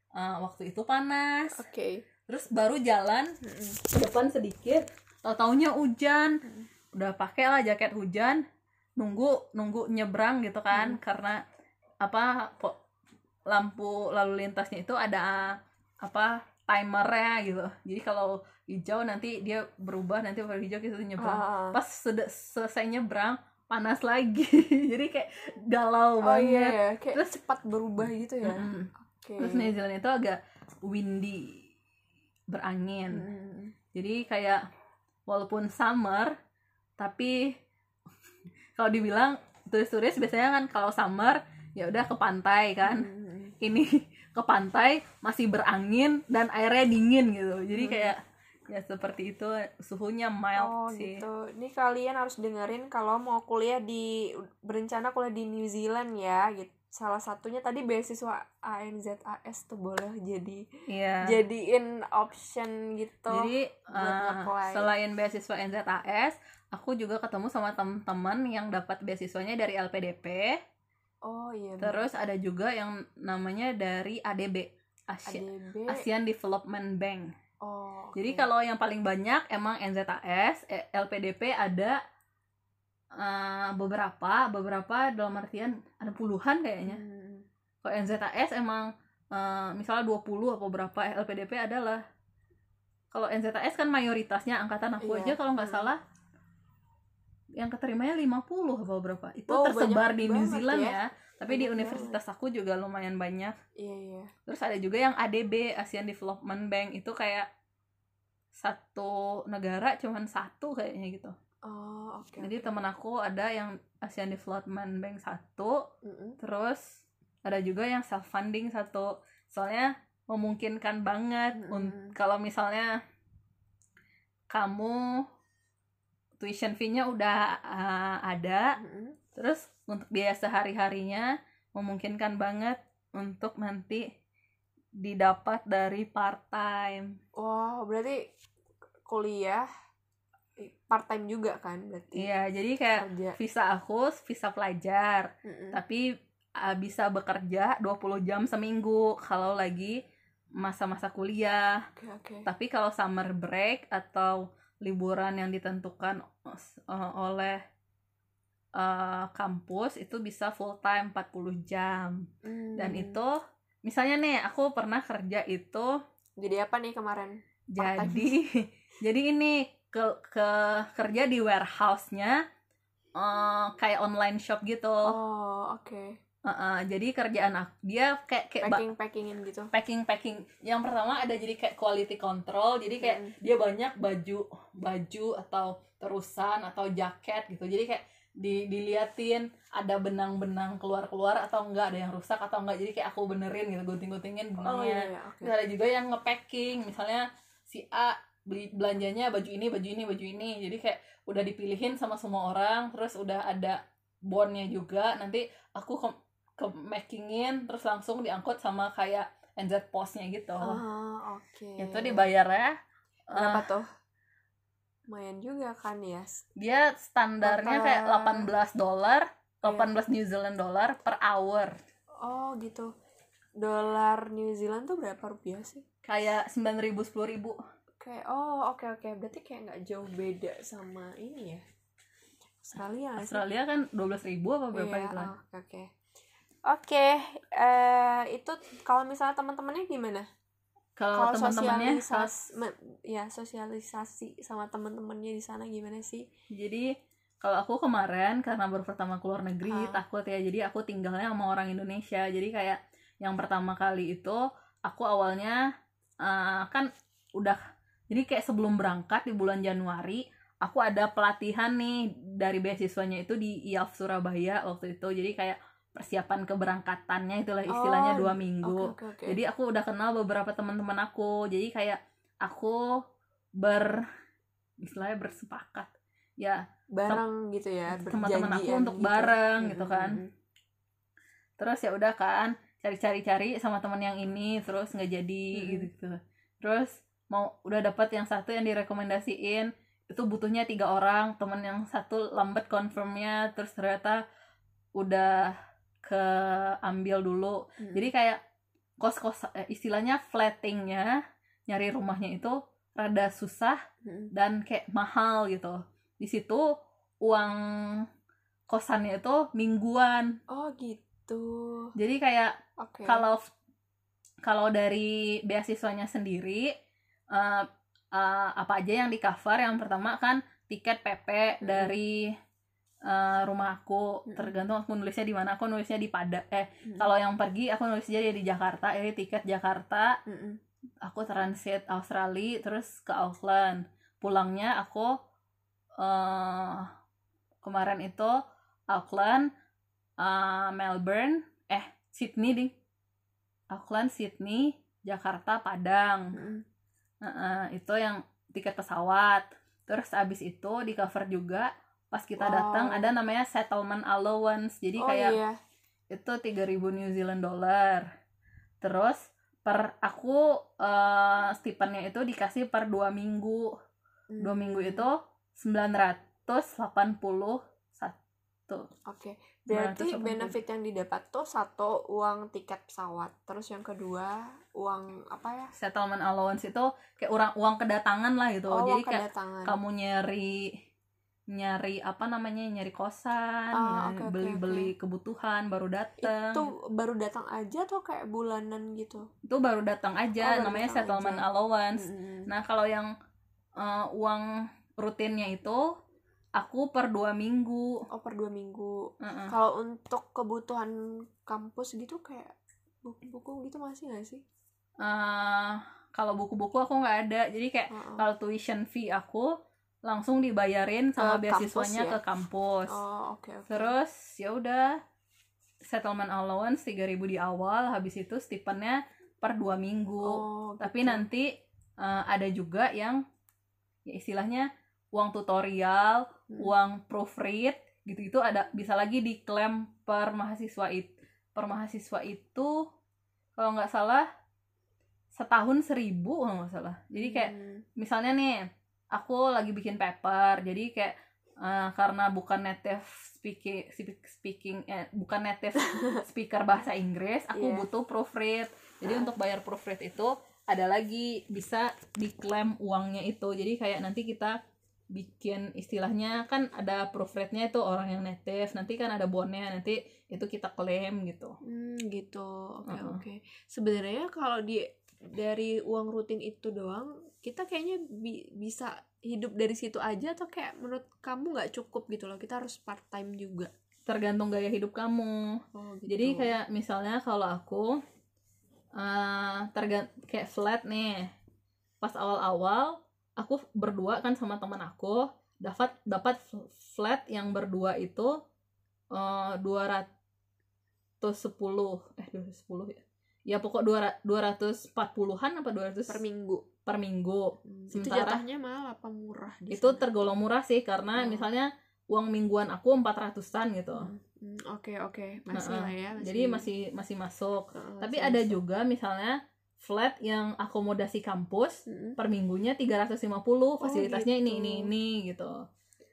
Uh, waktu itu panas Oke. terus baru jalan Mm-mm. ke depan sedikit tau taunya hujan Mm. udah pakai lah jaket hujan nunggu nunggu nyebrang gitu kan Hmm. karena apa po- lampu lalu lintasnya itu ada apa timernya gitu jadi kalau hijau nanti dia berubah nanti baru hijau kita nyebrang Ah. pas sudah selesai nyebrang panas lagi jadi kayak galau Oh iya, banget ya. kayak Terus- cepat berubah gitu ya. Mm-mm. Oke. terus New Zealand itu agak windy berangin Mm. jadi kayak walaupun summer tapi kalau dibilang turis-turis biasanya kan kalau summer ya udah ke pantai kan Mm. ini ke pantai masih berangin dan airnya dingin gitu jadi Hmm. kayak ya seperti itu suhunya mild Oh sih gitu. Ini kalian harus dengerin kalau mau kuliah di berencana kuliah di New Zealand ya. Gitu. Salah satunya tadi beasiswa ANZAS tuh boleh jadi iya jadiin option gitu. jadi uh, selain beasiswa NZAS aku juga ketemu sama teman-teman yang dapat beasiswanya dari LPDP oh iya. terus ada juga yang namanya dari ADB Asia, ADB. ASEAN Development Bank Oh. Jadi oke. kalau yang paling banyak emang NZAS, eh, LPDP ada eh, beberapa, beberapa dalam artian ada puluhan kayaknya. Hmm. Kalau NZAS emang eh, misalnya 20 atau berapa, LPDP adalah kalau NZAS kan mayoritasnya angkatan aku Iya. aja kalau nggak Hmm. salah yang keterimanya 50 atau berapa. Itu Oh, tersebar di New banget Zealand ya. ya. Tapi di Banyak universitas aku juga lumayan banyak. Iya iya. Terus ada juga yang ADB, ASEAN Development Bank itu kayak satu negara cuman satu kayaknya gitu. Oh oke. Jadi temen aku ada yang ASEAN Development Bank satu, Mm-mm. terus ada juga yang self funding satu. Soalnya memungkinkan banget Mm-mm. un- kalau misalnya kamu tuition fee-nya udah uh, ada, Mm-mm. terus untuk biaya sehari harinya memungkinkan banget untuk nanti didapat dari part time Wah, berarti kuliah part time juga kan berarti. iya jadi kayak Kerja. visa aku visa pelajar Mm-mm. tapi uh, bisa bekerja 20 jam seminggu kalau lagi masa-masa kuliah Oke, oke. tapi kalau summer break atau liburan yang ditentukan uh, oleh uh, kampus itu bisa full time 40 jam dan Hmm. itu misalnya nih aku pernah kerja itu jadi apa nih kemarin? Jadi jadi ini ke ke kerja di warehouse-nya eh, kayak online shop gitu Oh, oke. Uh-uh, jadi kerjaan aku dia kayak kayak Packing packingin gitu. packing packing yang pertama ada jadi kayak quality control jadi kayak Mm. dia banyak baju baju atau terusan atau jaket gitu jadi kayak di diliatin ada benang-benang keluar-keluar atau enggak ada yang rusak atau enggak jadi kayak aku benerin gitu gunting-guntingin Oh benangnya iya, iya, oke. Terus ada juga yang nge-packing misalnya si A beli belanjanya baju ini baju ini baju ini jadi kayak udah dipilihin sama semua orang terus udah ada bondnya juga nanti aku ke makingin terus langsung diangkut sama kayak NZ Postnya gitu Ah, oke. itu dibayar ya Berapa tuh? Lumayan juga kan ya. dia standarnya Maka- kayak 18 dolar Iya. 18 New Zealand dollar per hour Oh, gitu. Dolar New Zealand tuh berapa rupiah sih? kayak 9.000 10.000 Kayak oh, oke oke. Berarti kayak nggak jauh beda sama ini ya. Australia nggak sih? Australia kan 12.000 apa berapa Iya, gitu lah oh, Oke, oke. Oke, eh, itu kalau misalnya teman-temannya gimana? kalau teman-temannya sosialisasi, ya sosialisasi sama teman-temannya di sana gimana sih? Jadi kalau aku kemarin karena baru pertama keluar negeri Ah. takut ya jadi aku tinggalnya sama orang Indonesia jadi kayak yang pertama kali itu aku awalnya eh, kan udah jadi kayak sebelum berangkat di bulan Januari aku ada pelatihan nih dari beasiswanya itu di IAF Surabaya waktu itu jadi kayak persiapan keberangkatannya itulah istilahnya Oh, dua minggu Oke, oke, oke. jadi aku udah kenal beberapa teman-teman aku jadi kayak aku ber istilahnya bersepakat ya bareng gitu ya, teman-teman aku berjanjian untuk gitu. bareng gitu Mm-mm, kan. mm-mm. terus ya udah kan cari-cari-cari sama teman yang ini terus nggak jadi Mm-mm. gitu gitu terus mau udah dapat yang satu yang direkomendasiin itu butuhnya tiga orang teman yang satu lambat confirmnya terus ternyata udah keambil dulu Mm. jadi kayak kos-kos eh, istilahnya flattingnya nyari rumahnya itu rada susah Mm-mm. dan kayak mahal gitu di situ uang kosannya itu mingguan Oh gitu. jadi kayak Oke. kalau kalau dari beasiswanya sendiri eh, eh, apa aja yang di cover yang pertama kan tiket PP Mm-mm. dari eh, rumah aku Mm-mm. tergantung aku nulisnya di mana aku nulisnya di Padang eh Mm. kalau yang pergi aku nulisnya di Jakarta jadi tiket Jakarta Mm-mm. aku transit Australia terus ke Auckland pulangnya aku eh kemarin itu Auckland eh, Melbourne eh Sydney ding Auckland Sydney Jakarta Padang Mm-mm. Heeh, itu yang tiket pesawat terus abis itu di cover juga pas kita Wow. datang ada namanya settlement allowance jadi Oh kayak iya. itu 3000 New Zealand dollar. Terus per aku eh stipendnya itu dikasih per dua minggu. Dua Hmm. minggu itu 981. Oke. Berarti 980. benefit yang didapat tuh satu uang tiket pesawat, terus yang kedua uang apa ya? Settlement allowance itu kayak orang uang kedatangan lah gitu. Oh, Jadi kayak kedatangan. kamu nyari nyari apa namanya nyari kosan, Ah, nyari oke, oke, beli-beli kebutuhan baru datang. Itu baru datang aja atau kayak bulanan gitu? Itu baru datang aja Oh, baru namanya datang settlement aja. allowance. Mm-mm. Nah kalau yang eh, uang rutinnya itu aku per dua minggu. Oh per dua minggu. Heeh. Kalau untuk kebutuhan kampus gitu kayak buku-buku gitu masih nggak sih? Eh, kalau buku-buku aku nggak ada, jadi kayak Heeh. kalau tuition fee aku langsung dibayarin sama Ke kampus beasiswanya ya? ke kampus. Oh oke oke. Terus ya udah settlement allowance 3000 di awal, habis itu stipendnya per dua minggu. Oh, Tapi gitu. nanti eh, ada juga yang ya istilahnya uang tutorial, Hmm. uang proofread gitu itu ada bisa lagi diklaim per mahasiswa itu per mahasiswa itu kalau nggak salah setahun seribu kalau nggak salah jadi kayak Hmm. misalnya nih aku lagi bikin paper jadi kayak eh, karena bukan native speaking speaking eh, bukan native speaker bahasa Inggris aku Iya. butuh proofread jadi Ah. untuk bayar proofread itu ada lagi bisa diklaim uangnya itu jadi kayak nanti kita bikin istilahnya kan ada proofreadnya itu orang yang native nanti kan ada bonnya nanti itu kita klaim gitu Hmm, gitu. Oke, Uh-uh. oke. Sebenarnya kalau di dari uang rutin itu doang, kita kayaknya bi- bisa hidup dari situ aja atau kayak menurut kamu nggak cukup gitu loh. Kita harus part time juga. tergantung gaya hidup kamu Oh, gitu. Jadi kayak misalnya kalau aku eh tergant kayak flat nih. Pas awal-awal aku berdua kan sama teman aku dapat dapat flat yang berdua itu eh 210 eh 210 ya. Ya pokok 200 240-an apa 200 per minggu. Per minggu. Hmm, itu Sementara- jatahnya mahal apa murah di Itu sana? tergolong murah sih karena Oh. misalnya uang mingguan aku 400-an gitu. Hmm, hmm, Oke, oke. Masih Heeh. lah ya. Jadi masih masih masuk. Tapi masih ada masuk. juga misalnya flat yang akomodasi kampus Mm-mm. per minggunya 350 fasilitasnya ini gitu. ini ini gitu.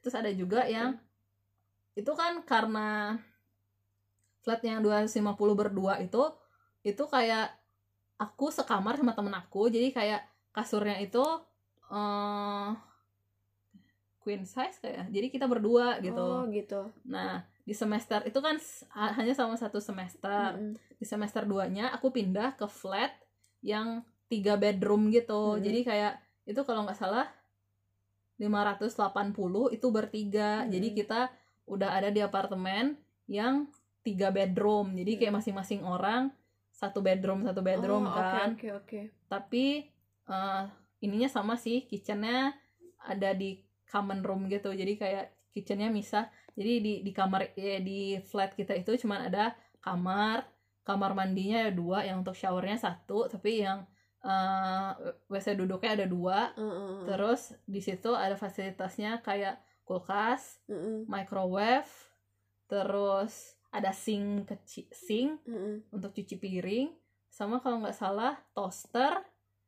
Terus ada juga yang itu kan karena flat yang 250 berdua itu itu kayak aku sekamar sama temen aku jadi kayak kasurnya itu eh queen size kayak jadi kita berdua gitu Oh, gitu. nah di semester itu kan hanya sama satu semester Mm-mm. di semester 2 nya aku pindah ke flat yang tiga bedroom gitu Hmm. jadi kayak itu kalau nggak salah 580 itu bertiga Hmm. jadi kita udah ada di apartemen yang tiga bedroom jadi kayak Hmm. masing-masing orang satu bedroom satu bedroom Oh, kan Oke, oke. tapi eh, ininya sama sih kitchennya ada di common room gitu jadi kayak kitchennya misah jadi di di kamar ya, di flat kita itu cuman ada kamar kamar mandinya ada dua yang untuk showernya satu tapi yang eh, wc duduknya ada dua Heeh. terus di situ ada fasilitasnya kayak kulkas Heeh. microwave terus ada sink kecil sink Heeh. untuk cuci piring sama kalau nggak salah toaster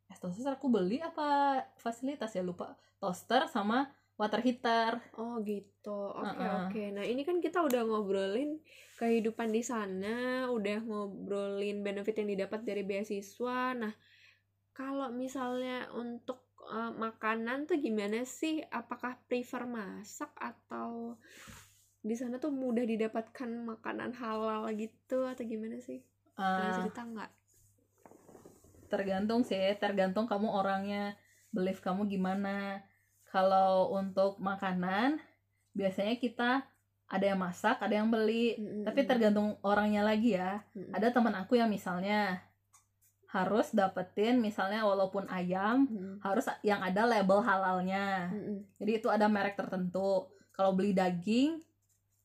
eh toaster aku beli apa fasilitas ya lupa toaster sama water heater Oh gitu, oke Heeh. oke. Nah ini kan kita udah ngobrolin kehidupan di sana, udah ngobrolin benefit yang didapat dari beasiswa. Nah kalau misalnya untuk eh, makanan tuh gimana sih? Apakah prefer masak atau di sana tuh mudah didapatkan makanan halal gitu atau gimana sih? Eh, cerita nggak? Tergantung sih tergantung kamu orangnya belief kamu gimana kalau untuk makanan biasanya kita ada yang masak ada yang beli Mm-mm. tapi tergantung orangnya lagi ya Mm-mm. ada teman aku yang misalnya harus dapetin misalnya walaupun ayam Mm-mm. harus yang ada label halalnya Mm-mm. jadi itu ada merek tertentu kalau beli daging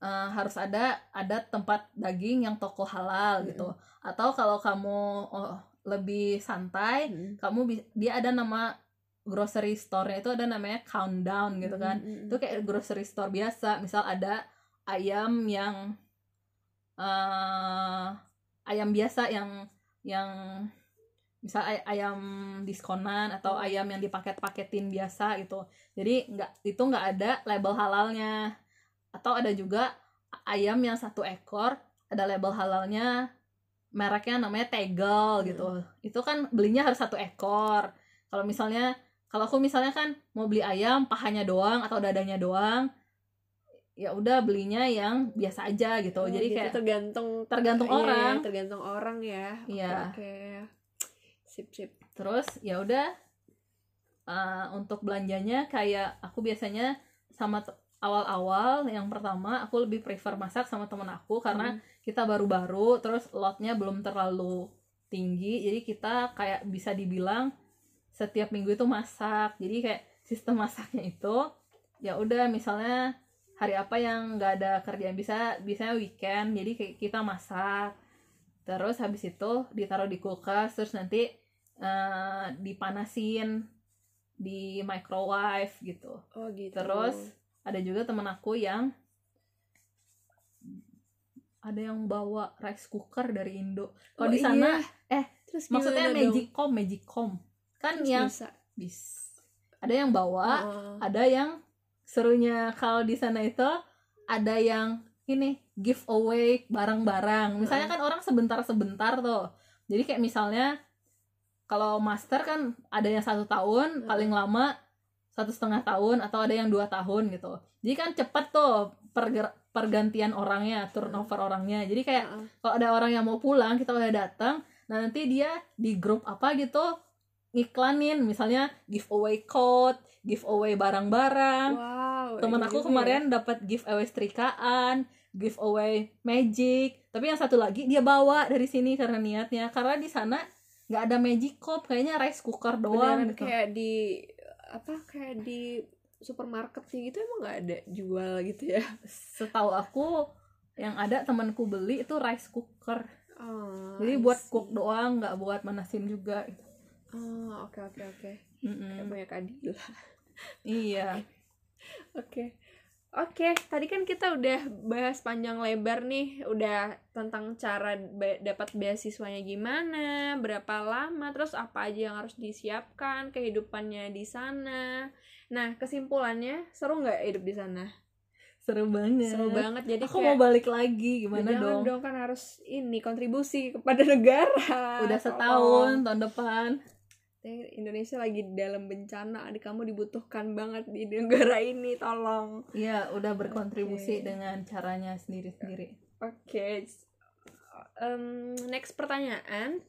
eh, harus ada ada tempat daging yang toko halal gitu atau kalau kamu oh, lebih santai Mm-mm. kamu dia ada nama grocery store itu ada namanya countdown gitu kan Mm-mm. itu kayak grocery store biasa misal ada ayam yang eh ayam biasa yang yang misal ay- ayam diskonan atau Hmm. ayam yang dipaket-paketin biasa gitu jadi nggak itu nggak ada label halalnya atau ada juga ayam yang satu ekor ada label halalnya mereknya namanya tegel Hmm. gitu. Itu kan belinya harus satu ekor. Kalau misalnya kalau aku misalnya kan mau beli ayam pahanya doang atau dadanya doang ya udah belinya yang biasa aja gitu. Oh, jadi gitu, kayak tergantung tergantung Iya, orang. tergantung orang ya. Oke, Iya. oke sip sip. Terus ya udah uh, untuk belanjanya kayak aku biasanya sama awal-awal yang pertama aku lebih prefer masak sama temen aku karena Hmm. kita baru-baru terus lotnya belum terlalu tinggi. Jadi kita kayak bisa dibilang setiap minggu itu masak. Jadi kayak sistem masaknya itu ya udah misalnya hari apa yang nggak ada kerjaan bisa biasanya weekend jadi kayak kita masak. Terus habis itu ditaruh di kulkas terus nanti eh, dipanasin di microwave gitu. Oh gitu. Terus ada juga temen aku yang ada yang bawa rice cooker dari Indo Oh, kalau di sana iya. eh, Terus maksudnya gimana dong? magicom magicom kan Terus yang bisa. bis ada yang bawa Oh. ada yang serunya kalau di sana itu ada yang ini giveaway barang-barang misalnya kan orang sebentar-sebentar tuh jadi kayak misalnya kalau master kan ada yang satu tahun Mm. paling lama satu setengah tahun atau ada yang dua tahun gitu. Jadi kan cepet tuh perger- pergantian orangnya turnover orangnya. Jadi kayak Heeh. kalau ada orang yang mau pulang kita udah datang nah nanti dia di grup apa gitu ngiklanin. Misalnya giveaway code giveaway barang-barang. Wow. temen aku juga kemarin dapat giveaway setrikaan giveaway magic. Tapi yang satu lagi dia bawa dari sini karena niatnya. Karena di sana nggak ada magic cup kayaknya rice cooker ya. doang Beneran gitu. kayak di apa kayak di supermarket sih gitu emang nggak ada jual gitu ya. setahu aku yang ada temanku beli itu rice cooker Oh, jadi buat cook doang nggak buat manasin juga gitu. Oh, oke oke oke. Kayak punya Kadila. iya Oke. Oke, tadi kan kita udah bahas panjang lebar nih, udah tentang cara be- dapat beasiswanya gimana, berapa lama, terus apa aja yang harus disiapkan, kehidupannya di sana. Nah, kesimpulannya seru nggak hidup di sana? seru banget Seru banget. Jadi aku kayak mau balik lagi gimana jangan dong dong kan harus ini kontribusi kepada negara. udah setahun tahun depan Indonesia lagi dalam bencana, adik kamu dibutuhkan banget di negara ini, tolong. Iya, udah berkontribusi Oke. dengan caranya sendiri-sendiri. Oke, Em, next pertanyaan.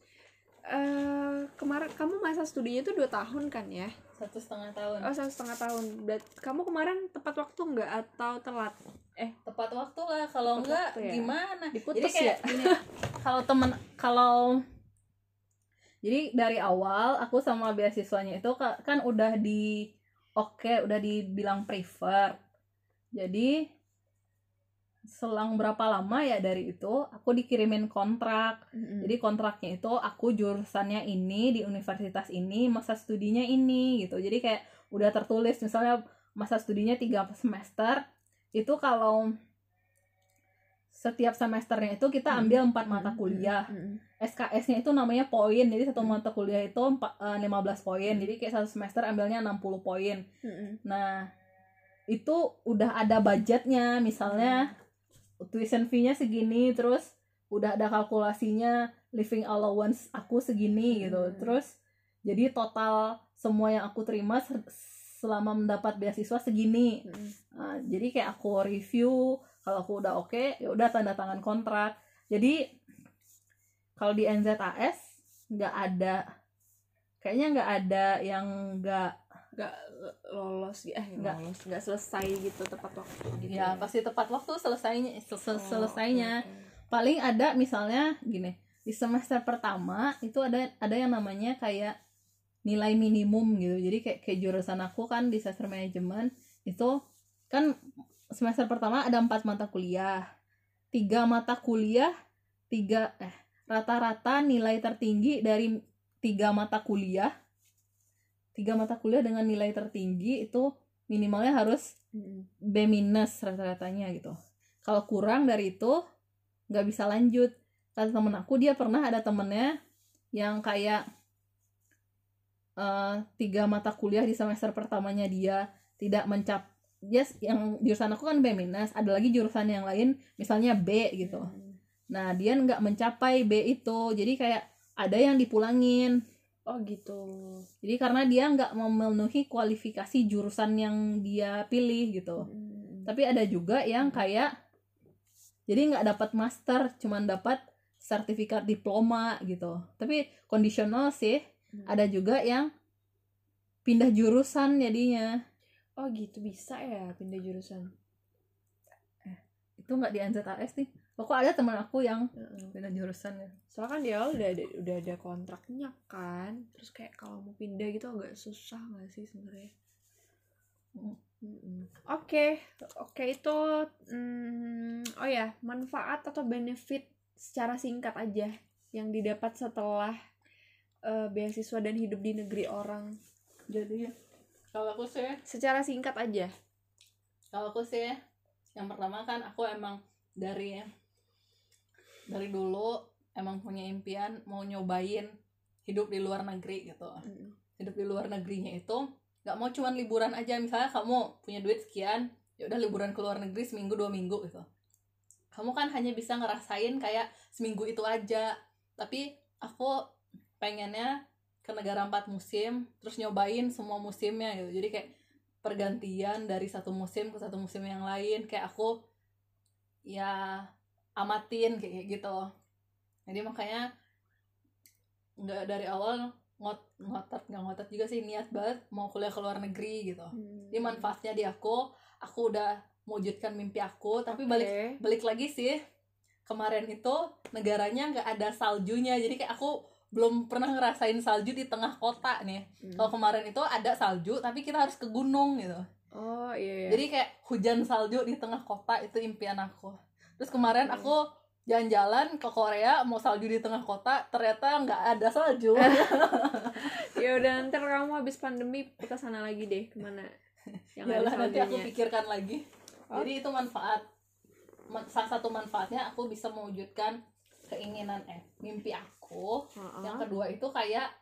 Eh kemarin kamu masa studinya itu dua tahun kan ya? Satu setengah tahun. Oh satu setengah tahun. Berat- kamu kemarin tepat waktu nggak atau telat? Tepat waktu lah, kalau enggak ya. gimana? Diputus Jadi kayak ya? gini, kalau temen kalau jadi dari awal aku sama beasiswanya itu ka- kan udah di oke, udah dibilang prefer. Jadi selang berapa lama ya dari itu aku dikirimin kontrak Jadi kontraknya itu aku jurusannya ini di universitas ini, masa studinya ini gitu. Jadi kayak udah tertulis misalnya masa studinya tiga semester itu kalau setiap semesternya itu kita ambil empat mata kuliah. Mm-mm. SKS-nya itu namanya poin. Jadi satu mata kuliah itu empat- eh, 15 poin. Jadi kayak satu semester ambilnya 60 poin. Mm-mm. Nah, itu udah ada budgetnya, misalnya tuition fee-nya segini, terus udah ada kalkulasinya living allowance aku segini gitu. Hmm. Terus jadi total semua yang aku terima se- selama mendapat beasiswa segini. Nah, jadi kayak aku review, kalau aku udah oke, ya udah tanda tangan kontrak. Jadi kalau di NZAS nggak ada, kayaknya nggak ada yang nggak Nggak lolos, eh Nggak. nggak selesai gitu tepat waktu gitu. ya pasti tepat waktu selesainya sel- Oh, selesainya oke. paling ada misalnya gini di semester pertama itu ada ada yang namanya kayak nilai minimum gitu jadi kayak kayak jurusan aku kan di disaster management itu kan semester pertama ada empat mata kuliah tiga mata kuliah tiga eh rata-rata nilai tertinggi dari tiga mata kuliah tiga mata kuliah dengan nilai tertinggi itu minimalnya harus. B minus rata-ratanya gitu. Kalau kurang dari itu nggak bisa lanjut. Kata temen aku dia pernah ada temennya yang kayak eh, tiga mata kuliah di semester pertamanya dia tidak mencap yes yang jurusan aku kan B minus ada lagi jurusan yang lain misalnya B gitu. Nah dia nggak mencapai B itu jadi kayak ada yang dipulangin Oh gitu. jadi karena dia nggak memenuhi kualifikasi jurusan yang dia pilih gitu Mm. tapi ada juga yang kayak jadi nggak dapat master cuman dapat sertifikat diploma gitu tapi kondisional sih Mm. ada juga yang pindah jurusan jadinya Oh gitu bisa ya pindah jurusan. itu nggak di NZAS nih pokok ada teman aku yang pindah jurusan ya Soalnya kan di awal udah ada udah ada kontraknya kan. Terus kayak kalau mau pindah gitu agak susah nggak sih sebenarnya? Mm. Oke, oke itu mm, oh ya manfaat atau benefit secara singkat aja yang didapat setelah eh, beasiswa dan hidup di negeri orang. jadi kalau aku sih Secara singkat aja. kalau aku sih yang pertama kan aku emang dari dari dulu emang punya impian mau nyobain hidup di luar negeri gitu. Mm. hidup di luar negerinya itu nggak mau cuman liburan aja. Misalnya kamu punya duit sekian ya udah liburan ke luar negeri seminggu dua minggu gitu. Kamu kan hanya bisa ngerasain kayak seminggu itu aja. Tapi aku pengennya ke negara empat musim terus nyobain semua musimnya gitu. Jadi kayak pergantian dari satu musim ke satu musim yang lain. Kayak aku ya amatin kayak gitu jadi makanya nggak dari awal ngot ngotot nggak ngotot juga sih niat banget mau kuliah ke luar negeri gitu Hmm. ini manfaatnya di aku aku udah mewujudkan mimpi aku tapi Oke. balik balik lagi sih kemarin itu negaranya nggak ada saljunya jadi kayak aku belum pernah ngerasain salju di tengah kota nih Hmm. kalau kemarin itu ada salju tapi kita harus ke gunung gitu oh iya, iya. jadi kayak hujan salju di tengah kota itu impian aku terus kemarin aku jalan-jalan ke Korea mau salju di tengah kota ternyata nggak ada salju. Ya udah ntar kamu habis pandemi ke sana lagi deh ke mana? Yang ya ada lah nanti aku pikirkan lagi. Oh. jadi itu manfaat. Ma- salah satu manfaatnya aku bisa mewujudkan keinginan eh mimpi aku. Heeh. yang kedua itu kayak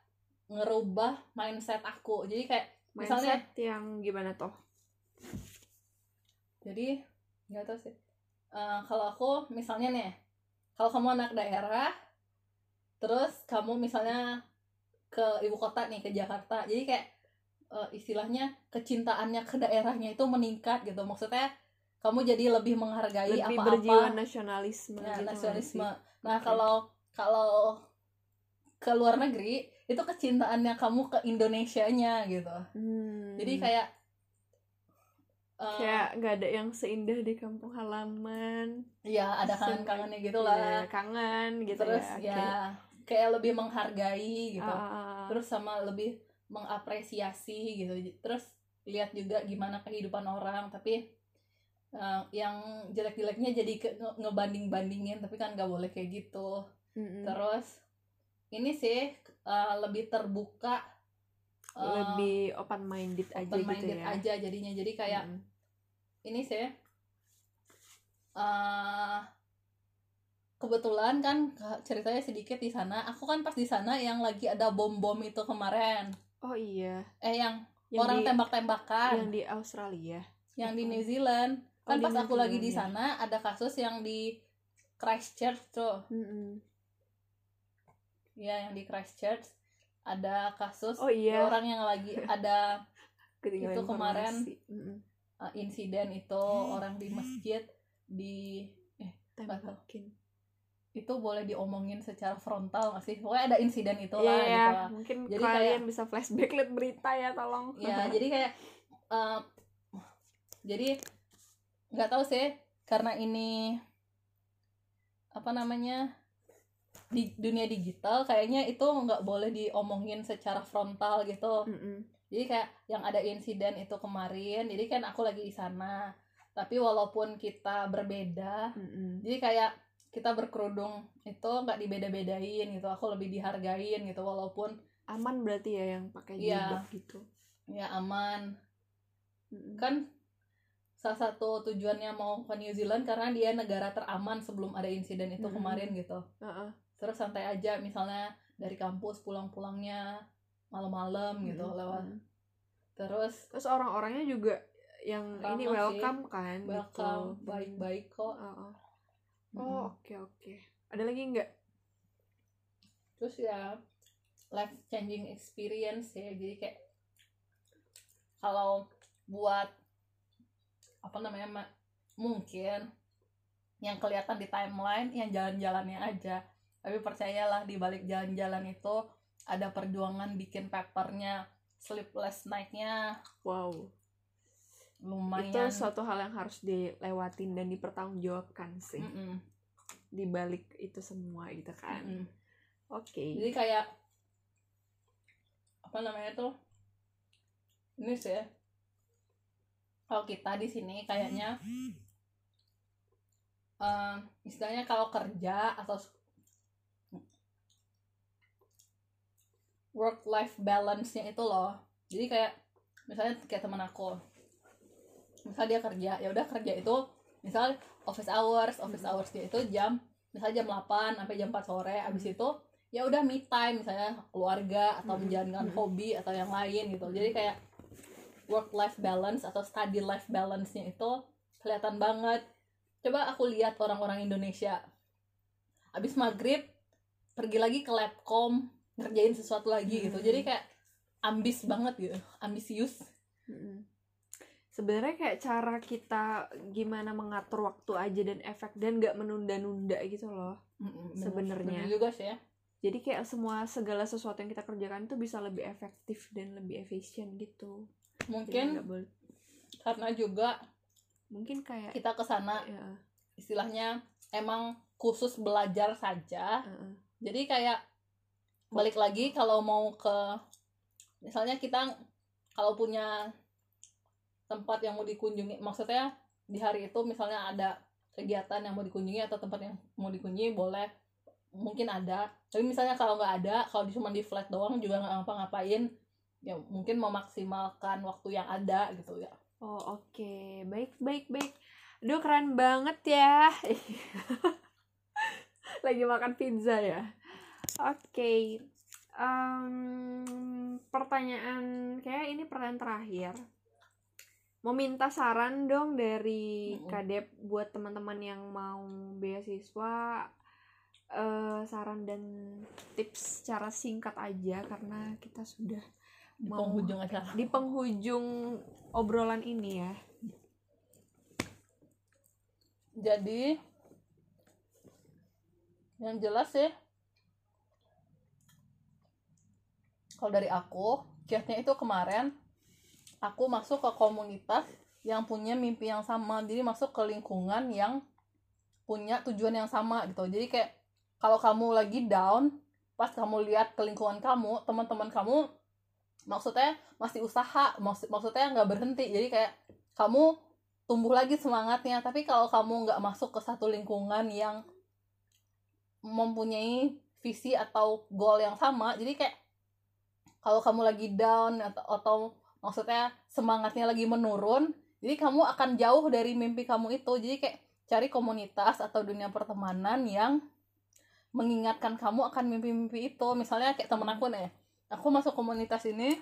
ngerubah mindset aku. Jadi kayak misalnya mindset yang gimana toh? Jadi nggak tahu sih Eh, kalau aku misalnya nih kalau kamu anak daerah terus kamu misalnya ke ibu kota nih ke Jakarta jadi kayak eh, istilahnya kecintaannya ke daerahnya itu meningkat gitu. Maksudnya kamu jadi lebih menghargai lebih apa-apa. berjiwa nasionalisme ya, gitu nasionalisme sih? nah kalau kalau ke luar negeri itu kecintaannya kamu ke Indonesianya gitu. Hmm. jadi kayak eh, kayak nggak ada yang seindah di kampung halaman. Ya ada kangen-kangennya gitu lah. Ya, kangen gitu terus ya, ya, oke. kayak lebih menghargai gitu. Ah, terus sama lebih mengapresiasi gitu. Terus lihat juga gimana kehidupan orang tapi eh, yang jelek-jeleknya jadi ke, nge- ngebanding-bandingin tapi kan nggak boleh kayak gitu. Mm-mm. terus ini sih eh, lebih terbuka eh, lebih open minded aja open gitu minded ya. aja jadinya. Jadi kayak Mm-mm. Ini sih eh kebetulan kan ceritanya sedikit di sana aku kan pas di sana yang lagi ada bom bom itu kemarin oh iya eh yang, yang orang di, tembak-tembakan yang di Australia yang di Apa? New Zealand Oh, kan pas aku lagi di ya. sana ada kasus yang di Christchurch tuh Mm-mm. ya yang di Christchurch ada kasus oh iya orang yang lagi ada itu kemarin informasi. Mm-mm. Uh, insiden itu orang di masjid di tembakin. Itu boleh diomongin secara frontal nggak sih? Pokoknya ada insiden itulah Iya, gitu. Lah. mungkin Jadi kalian kayak- bisa flashback lihat berita ya tolong. Ya jadi kayak uh, jadi nggak tahu sih karena ini apa namanya di dunia digital kayaknya itu nggak boleh diomongin secara frontal gitu. Mm-mm. Jadi kayak yang ada insiden itu kemarin jadi kan aku lagi di sana tapi walaupun kita berbeda Mm-mm. jadi kayak kita berkerudung itu nggak dibeda-bedain gitu aku lebih dihargain gitu walaupun aman berarti ya yang pakai Iya. jilbab gitu ya aman Mm-mm. kan salah satu tujuannya mau ke New Zealand karena dia negara teraman sebelum ada insiden itu Mm-mm. kemarin gitu Heeh. terus santai aja misalnya dari kampus pulang-pulangnya malam-malam gitu Mm-mm. lewat Mm-mm. terus terus orang-orangnya juga yang ini sih. welcome kan welcome gitu. baik-baik kok Heeh. Mm-mm. oh oke oke ada lagi nggak terus ya life changing experience ya jadi kayak kalau buat apa namanya Ma- mungkin yang kelihatan di timeline yang jalan-jalannya aja tapi percayalah di balik jalan-jalan itu ada perjuangan bikin papernya sleepless night-nya. Wow. Lumayan. itu suatu hal yang harus dilewatin dan dipertanggungjawabkan sih. Mm-mm, di balik itu semua gitu kan. Mm-mm. oke. Jadi kayak apa namanya tuh? Ini sih kalau kita di sini kayaknya em, istilahnya kalau kerja atau work life balance-nya itu loh. Jadi kayak misalnya kayak teman aku. Misal dia kerja ya udah kerja itu misal office hours office hours dia itu jam misalnya jam 8 sampai jam 4 sore abis itu ya udah me time misalnya keluarga atau Mm-mm. menjalankan Mm-mm. hobi atau yang lain gitu. Jadi kayak work life balance atau study life balance-nya itu kelihatan banget. Coba aku lihat orang-orang Indonesia. Abis maghrib pergi lagi ke labcom ngerjain sesuatu lagi gitu Mm. jadi kayak ambis banget gitu ambisius Mm-mm. Sebenarnya kayak cara kita gimana mengatur waktu aja dan efek dan nggak menunda-nunda gitu loh. Bener- Sebenarnya. juga sih ya Jadi kayak semua segala sesuatu yang kita kerjakan itu bisa lebih efektif dan lebih efisien gitu. Mungkin boleh. karena juga Mungkin kayak kita ke sana ya, istilahnya emang khusus belajar saja uh-uh. jadi kayak balik lagi kalau mau ke misalnya kita kalau punya tempat yang mau dikunjungi maksudnya di hari itu misalnya ada kegiatan yang mau dikunjungi atau tempat yang mau dikunjungi boleh mungkin ada tapi misalnya kalau nggak ada kalau cuma di flat doang juga nggak ngapa-ngapain ya mungkin memaksimalkan waktu yang ada gitu ya Oh oke, baik baik baik. Aduh keren banget ya. Lagi makan pizza ya. Oke, Em, pertanyaan kayak ini pertanyaan terakhir. Mau minta saran dong dari Mm-mm. Kadep buat teman-teman yang mau beasiswa. eh, saran dan tips secara singkat aja karena kita sudah di Mau. penghujung acara di penghujung obrolan ini ya. jadi yang jelas sih kalau dari aku kiatnya itu kemarin aku masuk ke komunitas yang punya mimpi yang sama. Jadi masuk ke lingkungan yang punya tujuan yang sama gitu. Jadi kayak kalau kamu lagi down pas kamu lihat ke lingkungan kamu teman-teman kamu maksudnya masih usaha maksud maksudnya nggak berhenti. Jadi kayak kamu tumbuh lagi semangatnya. Tapi kalau kamu nggak masuk ke satu lingkungan yang mempunyai visi atau goal yang sama jadi kayak kalau kamu lagi down atau, atau maksudnya semangatnya lagi menurun jadi kamu akan jauh dari mimpi kamu itu. Jadi kayak cari komunitas atau dunia pertemanan yang mengingatkan kamu akan mimpi-mimpi itu. Misalnya kayak temen aku nih aku masuk komunitas ini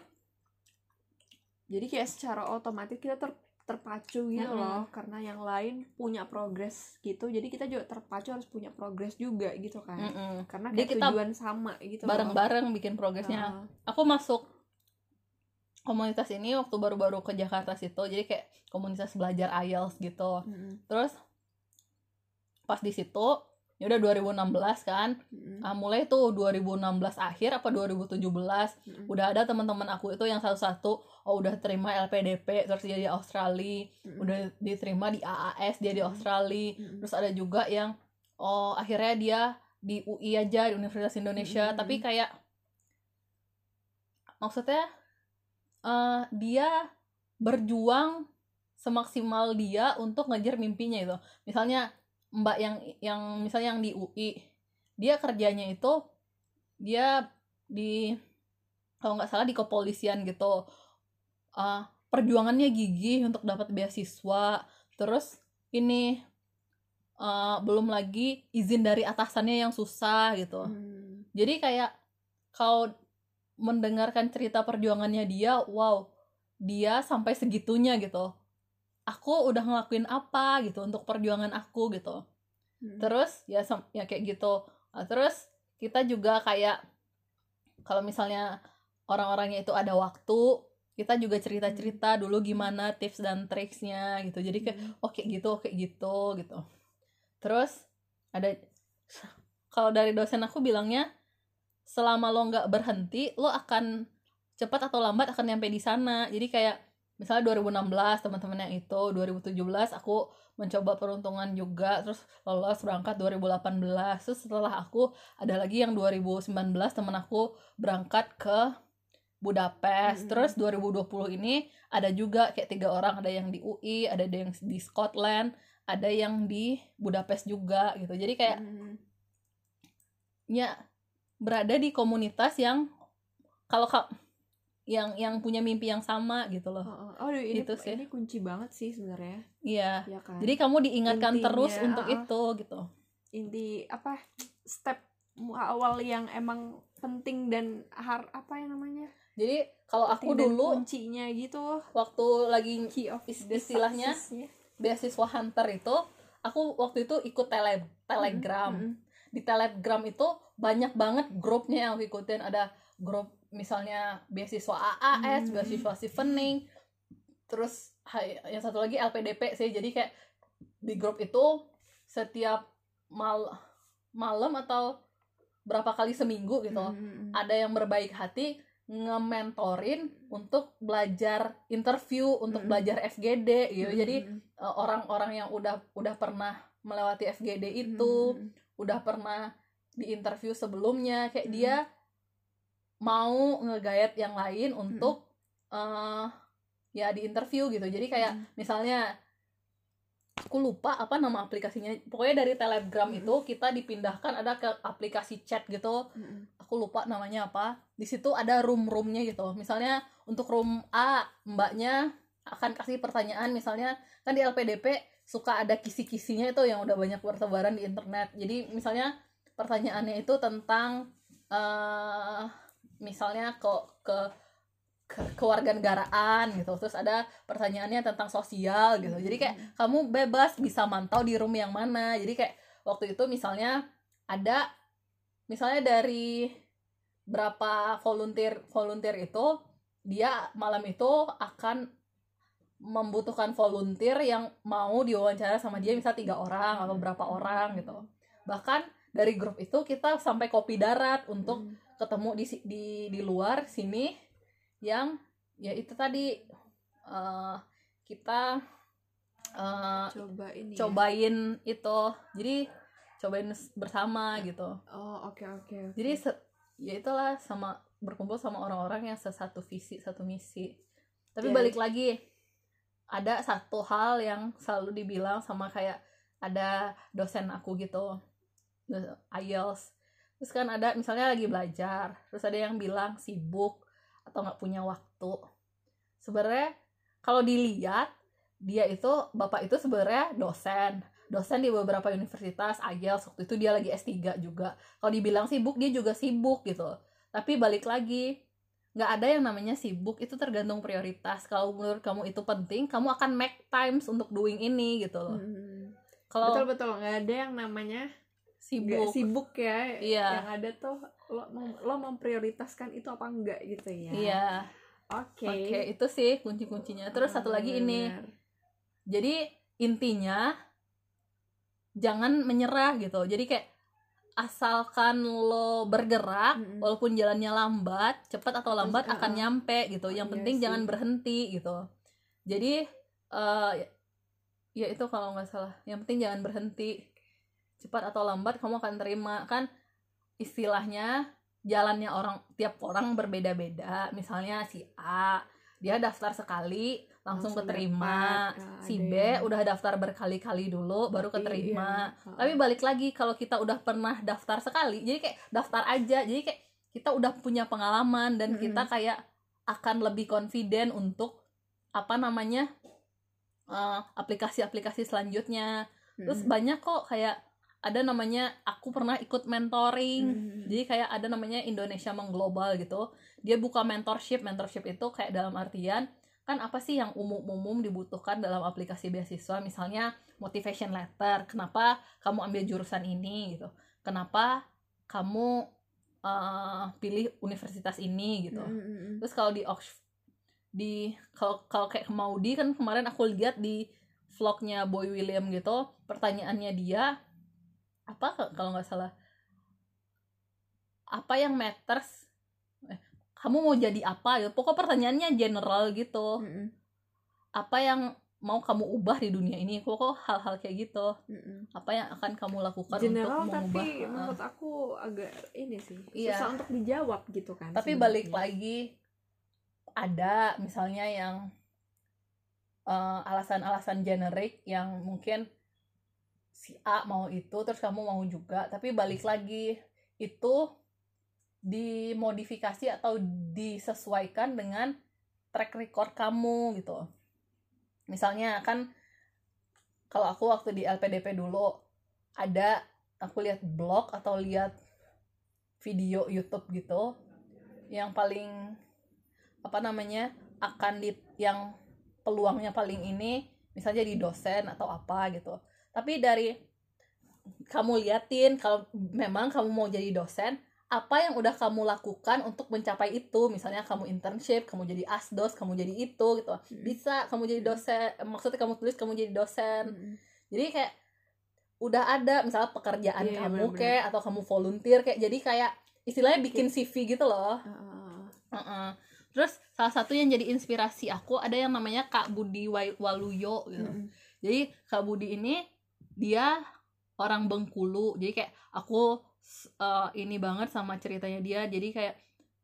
Jadi kayak secara otomatis kita ter terpacu gitu Mm-mm. loh karena yang lain punya progres gitu. Jadi kita juga terpacu harus punya progres juga gitu kan. mm-mm, Karena Jadi kita tujuan sama gitu loh. bareng-bareng bikin progresnya Heeh. aku masuk komunitas ini waktu baru-baru ke Jakarta situ jadi kayak komunitas belajar IELTS gitu Mm-mm. terus pas di situ ya udah 2016 kan Mm-mm. ah, mulai tuh 2016 akhir apa 2017 Mm-mm. udah ada teman-teman aku itu yang satu-satu oh udah terima LPDP terus dia di Australia Mm-mm. udah diterima di AAS dia di Mm. Australia Mm-mm. terus ada juga yang oh akhirnya dia di UI aja di Universitas Indonesia Mm. tapi kayak maksudnya eh, dia berjuang semaksimal dia untuk ngejar mimpinya itu misalnya mbak yang yang misalnya yang di UI dia kerjanya itu dia di kalau nggak salah di kepolisian gitu. Eh, perjuangannya gigih untuk dapat beasiswa. Terus ini eh, belum lagi izin dari atasannya yang susah gitu. Mm. jadi kayak kalau mendengarkan cerita perjuangannya dia wow dia sampai segitunya gitu aku udah ngelakuin apa gitu untuk perjuangan aku gitu. Mm. terus ya ya kayak gitu. Nah, terus kita juga kayak kalau misalnya orang-orangnya itu ada waktu kita juga cerita-cerita dulu gimana tips dan triksnya gitu. Jadi kayak Mm. oh kayak gitu oh, kayak gitu gitu. Terus ada kalau dari dosen aku bilangnya selama lo nggak berhenti lo akan cepat atau lambat akan nyampe di sana. Jadi kayak misalnya 2016 teman-teman yang itu 2017 aku mencoba peruntungan juga terus lolos berangkat 2018 terus setelah aku ada lagi yang 2019 teman aku berangkat ke Budapest Mm-mm. terus 2020 ini ada juga kayak tiga orang ada yang di UI ada yang di Scotland ada yang di Budapest juga gitu jadi kayak Mm. ya berada di komunitas yang kalau ka- yang yang punya mimpi yang sama gitu loh. Oh, oh, aduh, ini Gitu sih. ini kunci banget sih sebenarnya. Iya. Ya kan? Jadi kamu diingatkan Intinya, terus untuk ah. itu gitu. Inti apa step awal yang emang penting dan har apa yang namanya? Jadi kalau aku dulu kuncinya gitu. waktu lagi key of istilahnya beasiswa hunter itu aku waktu itu ikut tele telegram. Mm-mm. di telegram itu banyak banget grupnya yang aku ikutin. Ada grup misalnya beasiswa AAS Hmm. beasiswa Stevening terus yang satu lagi LPDP sih jadi kayak di grup itu setiap mal malam atau berapa kali seminggu gitu Mm-mm. ada yang berbaik hati nge-mentorin untuk belajar interview untuk Mm-mm. belajar FGD gitu jadi Mm-mm. eh, orang-orang yang udah udah pernah melewati FGD itu Mm-mm. udah pernah di interview sebelumnya kayak Mm. dia mau ngegayat yang lain untuk eh ya di interview gitu. Jadi kayak Mm. misalnya aku lupa apa nama aplikasinya. Pokoknya dari telegram Mm. itu kita dipindahkan ada ke aplikasi chat gitu. Mm-mm. aku lupa namanya apa. Di situ ada room roomnya gitu. Misalnya untuk room A mbaknya akan kasih pertanyaan. Misalnya kan di LPDP suka ada kisi-kisinya itu yang udah banyak bertebaran di internet. Jadi misalnya pertanyaannya itu tentang eh misalnya ke ke ke kewarganegaraan gitu. Terus ada pertanyaannya tentang sosial gitu. Jadi kayak kamu bebas bisa mantau di room yang mana. Jadi kayak waktu itu misalnya ada misalnya dari berapa volunteer volunteer itu dia malam itu akan membutuhkan volunteer yang mau diwawancara sama dia misal tiga orang atau berapa orang gitu. Bahkan dari grup itu kita sampai kopi darat untuk Mm. Ketemu di di di luar sini yang ya itu tadi eh, kita eh, coba ini ya. cobain itu. Jadi cobain bersama gitu. Oh oke oke oke. jadi se- ya itulah sama berkumpul sama orang-orang yang sesatu visi satu misi. Tapi Jadi- balik lagi ada satu hal yang selalu dibilang sama kayak ada dosen aku gitu IELTS terus kan ada misalnya lagi belajar terus ada yang bilang sibuk atau nggak punya waktu. Sebenarnya kalau dilihat dia itu bapak itu sebenarnya dosen. Dosen di beberapa universitas IELTS waktu itu dia lagi S3 juga. Kalau dibilang sibuk dia juga sibuk gitu. Tapi balik lagi nggak ada yang namanya sibuk itu tergantung prioritas. Kalau menurut kamu itu penting kamu akan make times untuk doing ini gitu loh. Mm. kalau betul betul. Nggak ada yang namanya sibuk. sibuk ya Iya. yang ada tuh lo lo memprioritaskan itu apa enggak gitu ya. Iya. Oke. Oke itu sih kunci kuncinya terus satu lagi ini. Benar. jadi intinya jangan menyerah gitu. Jadi kayak asalkan lo bergerak Mm-mm. walaupun jalannya lambat cepat atau lambat Terus, akan uh-uh. nyampe gitu. Yang Iya penting sih. jangan berhenti gitu. Jadi eh ya itu kalau nggak salah. Yang penting jangan berhenti cepat atau lambat kamu akan terima kan istilahnya jalannya orang tiap orang berbeda-beda misalnya si A dia daftar sekali langsung, Langsung keterima dapat. Nah, si B yang- udah daftar berkali-kali dulu baru keterima iya. tapi balik lagi kalau kita udah pernah daftar sekali jadi kayak daftar aja jadi kayak kita udah punya pengalaman dan Mm-mm. kita kayak akan lebih confident untuk apa namanya eh, aplikasi-aplikasi selanjutnya terus Mm-mm. banyak kok kayak ada namanya aku pernah ikut mentoring. Mm-mm. jadi kayak ada namanya Indonesia mengglobal gitu. Dia buka mentorship. Mentorship itu kayak dalam artian kan apa sih yang umum-umum dibutuhkan dalam aplikasi beasiswa? Misalnya motivation letter. Kenapa kamu ambil jurusan ini gitu? Kenapa kamu eh, pilih universitas ini gitu? Mm-mm. terus kalau di Oxford di kalau kalau kayak Maudi kan kemarin aku lihat di vlognya Boy William gitu pertanyaannya dia apa kalau nggak salah apa yang matters eh, kamu mau jadi apa ya pokok pertanyaannya general gitu Mm-mm. apa yang mau kamu ubah di dunia ini pokok hal-hal kayak gitu Mm-mm. apa yang akan kamu lakukan general untuk tapi mengubah uh, menurut aku agak ini sih Iya. susah untuk dijawab gitu kan tapi balik sebenarnya. lagi ada misalnya yang eh, alasan-alasan generik yang mungkin si A mau itu terus kamu mau juga. Tapi balik lagi itu dimodifikasi atau disesuaikan dengan track record kamu gitu. Misalnya kan kalau aku waktu di LPDP dulu ada aku lihat blog atau lihat video YouTube gitu yang paling apa namanya akan di yang peluangnya paling ini misalnya jadi dosen atau apa gitu tapi dari kamu liatin kalau memang kamu mau jadi dosen apa yang udah kamu lakukan untuk mencapai itu misalnya kamu internship kamu jadi asdos kamu jadi itu gitu Hmm. bisa kamu jadi dosen maksudnya kamu tulis kamu jadi dosen Mm-mm. jadi kayak udah ada misalnya pekerjaan Iya, kamu bener-bener. kayak atau kamu volunteer kayak jadi kayak istilahnya bikin CV gitu loh ah, ah. Heeh. terus salah satu yang jadi inspirasi aku ada yang namanya Kak Budi Waluyo gitu Mm-mm. jadi Kak Budi ini dia orang Bengkulu. Jadi kayak aku eh, ini banget sama ceritanya dia. Jadi kayak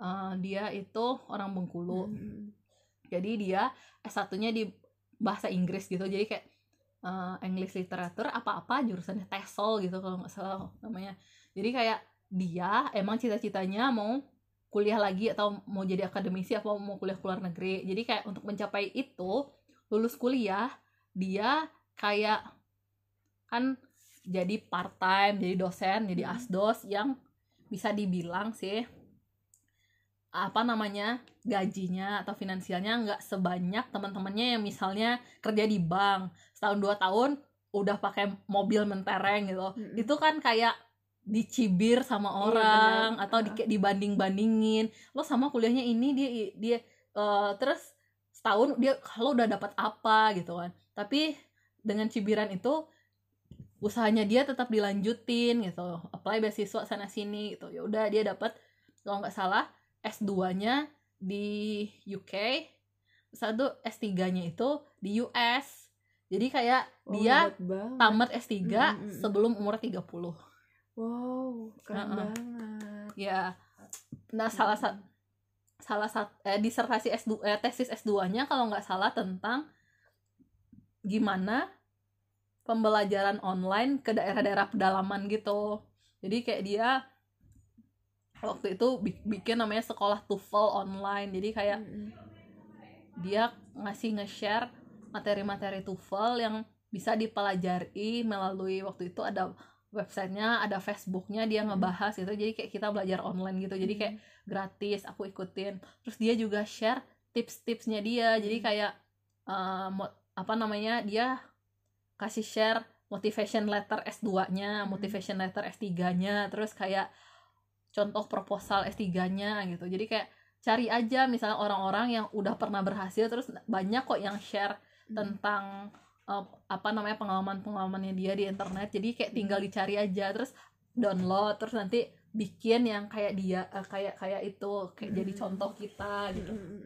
eh, dia itu orang Bengkulu. Mm-mm. jadi dia S1-nya di bahasa Inggris gitu. Jadi kayak eh, English literature apa-apa jurusannya TESOL gitu kalau nggak salah namanya. Jadi kayak dia emang cita-citanya mau kuliah lagi atau mau jadi akademisi apa mau kuliah ke luar negeri. Jadi kayak untuk mencapai itu lulus kuliah dia kayak kan jadi part time jadi dosen jadi Hmm. asdos yang bisa dibilang sih apa namanya gajinya atau finansialnya nggak sebanyak teman-temannya yang misalnya kerja di bank setahun dua tahun udah pakai mobil mentereng gitu Mm-mm. itu kan kayak dicibir sama Iya, orang benar. atau di, kayak dibanding-bandingin lo sama kuliahnya ini dia dia eh, terus setahun dia kalau udah dapat apa gitu kan tapi dengan cibiran itu usahanya dia tetap dilanjutin gitu. Apply beasiswa sana sini gitu. Ya udah dia dapat kalau nggak salah S2-nya di UK satu S3-nya itu di US jadi kayak Oh, dia tamat S3 Mm, mm, mm. sebelum umur 30 wow keren Heeh. banget. Ya. Nah salah satu salah satu eh, disertasi S2 eh, tesis S2-nya kalau nggak salah tentang gimana pembelajaran online ke daerah-daerah pedalaman gitu. Jadi kayak dia waktu itu bi- bikin namanya sekolah TOEFL online. Jadi kayak Mm-mm. dia ngasih nge-share materi-materi TOEFL yang bisa dipelajari melalui waktu itu ada websitenya ada Facebooknya dia Hmm. ngebahas gitu. Jadi kayak kita belajar online gitu. Jadi kayak gratis aku ikutin. Terus dia juga share tips-tipsnya dia. Jadi Hmm. kayak mo- apa namanya dia kasih share motivation letter S2-nya Hmm. motivation letter S3-nya terus kayak contoh proposal S3-nya gitu jadi kayak cari aja misalnya orang-orang yang udah pernah berhasil terus banyak kok yang share Hmm. tentang uh, apa namanya pengalaman-pengalamannya dia di internet jadi kayak tinggal dicari aja terus download terus nanti bikin yang kayak dia uh, kayak kayak itu kayak jadi Hmm. contoh kita gitu Mm-mm.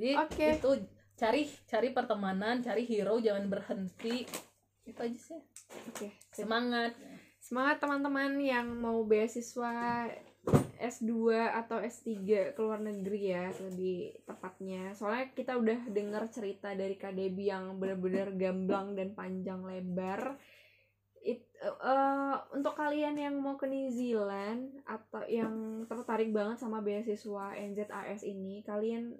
jadi Oke. itu cari cari pertemanan cari hero jangan berhenti itu aja sih. Oke. Semangat. Semangat teman-teman yang mau beasiswa S2 atau S3 ke luar negeri ya lebih tepatnya. Soalnya kita udah dengar cerita dari Kak yang benar-benar gamblang dan panjang lebar. It, eh, untuk kalian yang mau ke New Zealand atau yang tertarik banget sama beasiswa NZAS ini kalian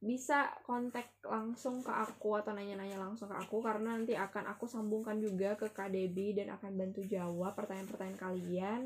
bisa kontak langsung ke aku atau nanya-nanya langsung ke aku karena nanti akan aku sambungkan juga ke Kak Debbie dan akan bantu jawab pertanyaan-pertanyaan kalian.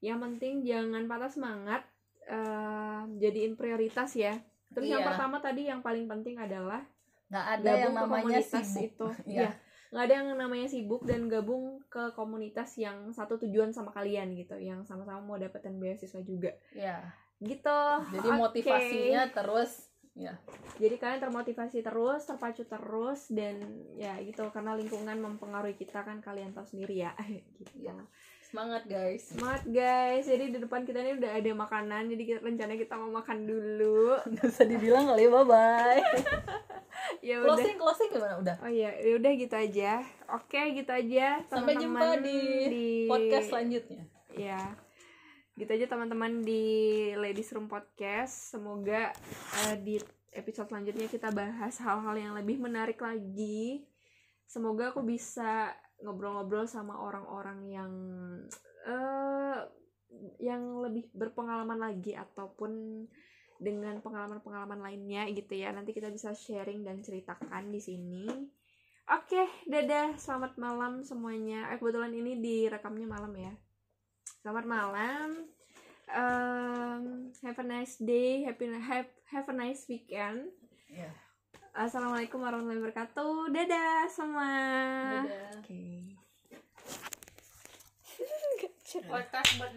Yang penting jangan patah semangat, eh, jadiin prioritas ya. Terus yang Iya. pertama tadi yang paling penting adalah nggak ada gabung yang ke namanya komunitas sibuk itu. Iya. Iya. Nggak ada yang namanya sibuk dan gabung ke komunitas yang satu tujuan sama kalian gitu, yang sama-sama mau dapetin beasiswa juga. ya Gitu. jadi Oke. motivasinya terus ya. Jadi kalian termotivasi terus terpacu terus dan ya gitu karena lingkungan mempengaruhi kita kan kalian tahu sendiri ya. Gitu. Ya. semangat guys. Semangat guys. Jadi di depan kita ini udah ada makanan jadi kita rencananya kita mau makan dulu. Nggak usah dibilang kali bye bye ya udah. Closing closing gimana? Udah. Oh iya ya udah gitu aja. Oke gitu aja Sampai jumpa teman-teman di podcast selanjutnya. Ya gitu aja teman-teman di Ladies Room Podcast. Semoga eh, di episode selanjutnya kita bahas hal-hal yang lebih menarik lagi. Semoga aku bisa ngobrol-ngobrol sama orang-orang yang eh yang lebih berpengalaman lagi ataupun dengan pengalaman-pengalaman lainnya gitu ya. Nanti kita bisa sharing dan ceritakan di sini. Oke dadah. Selamat malam semuanya. Eh, kebetulan ini direkamnya malam ya selamat malam. Um, have a nice day happy have, have a nice weekend. Iya. assalamualaikum warahmatullahi wabarakatuh. Dadah semua. Dadah. buat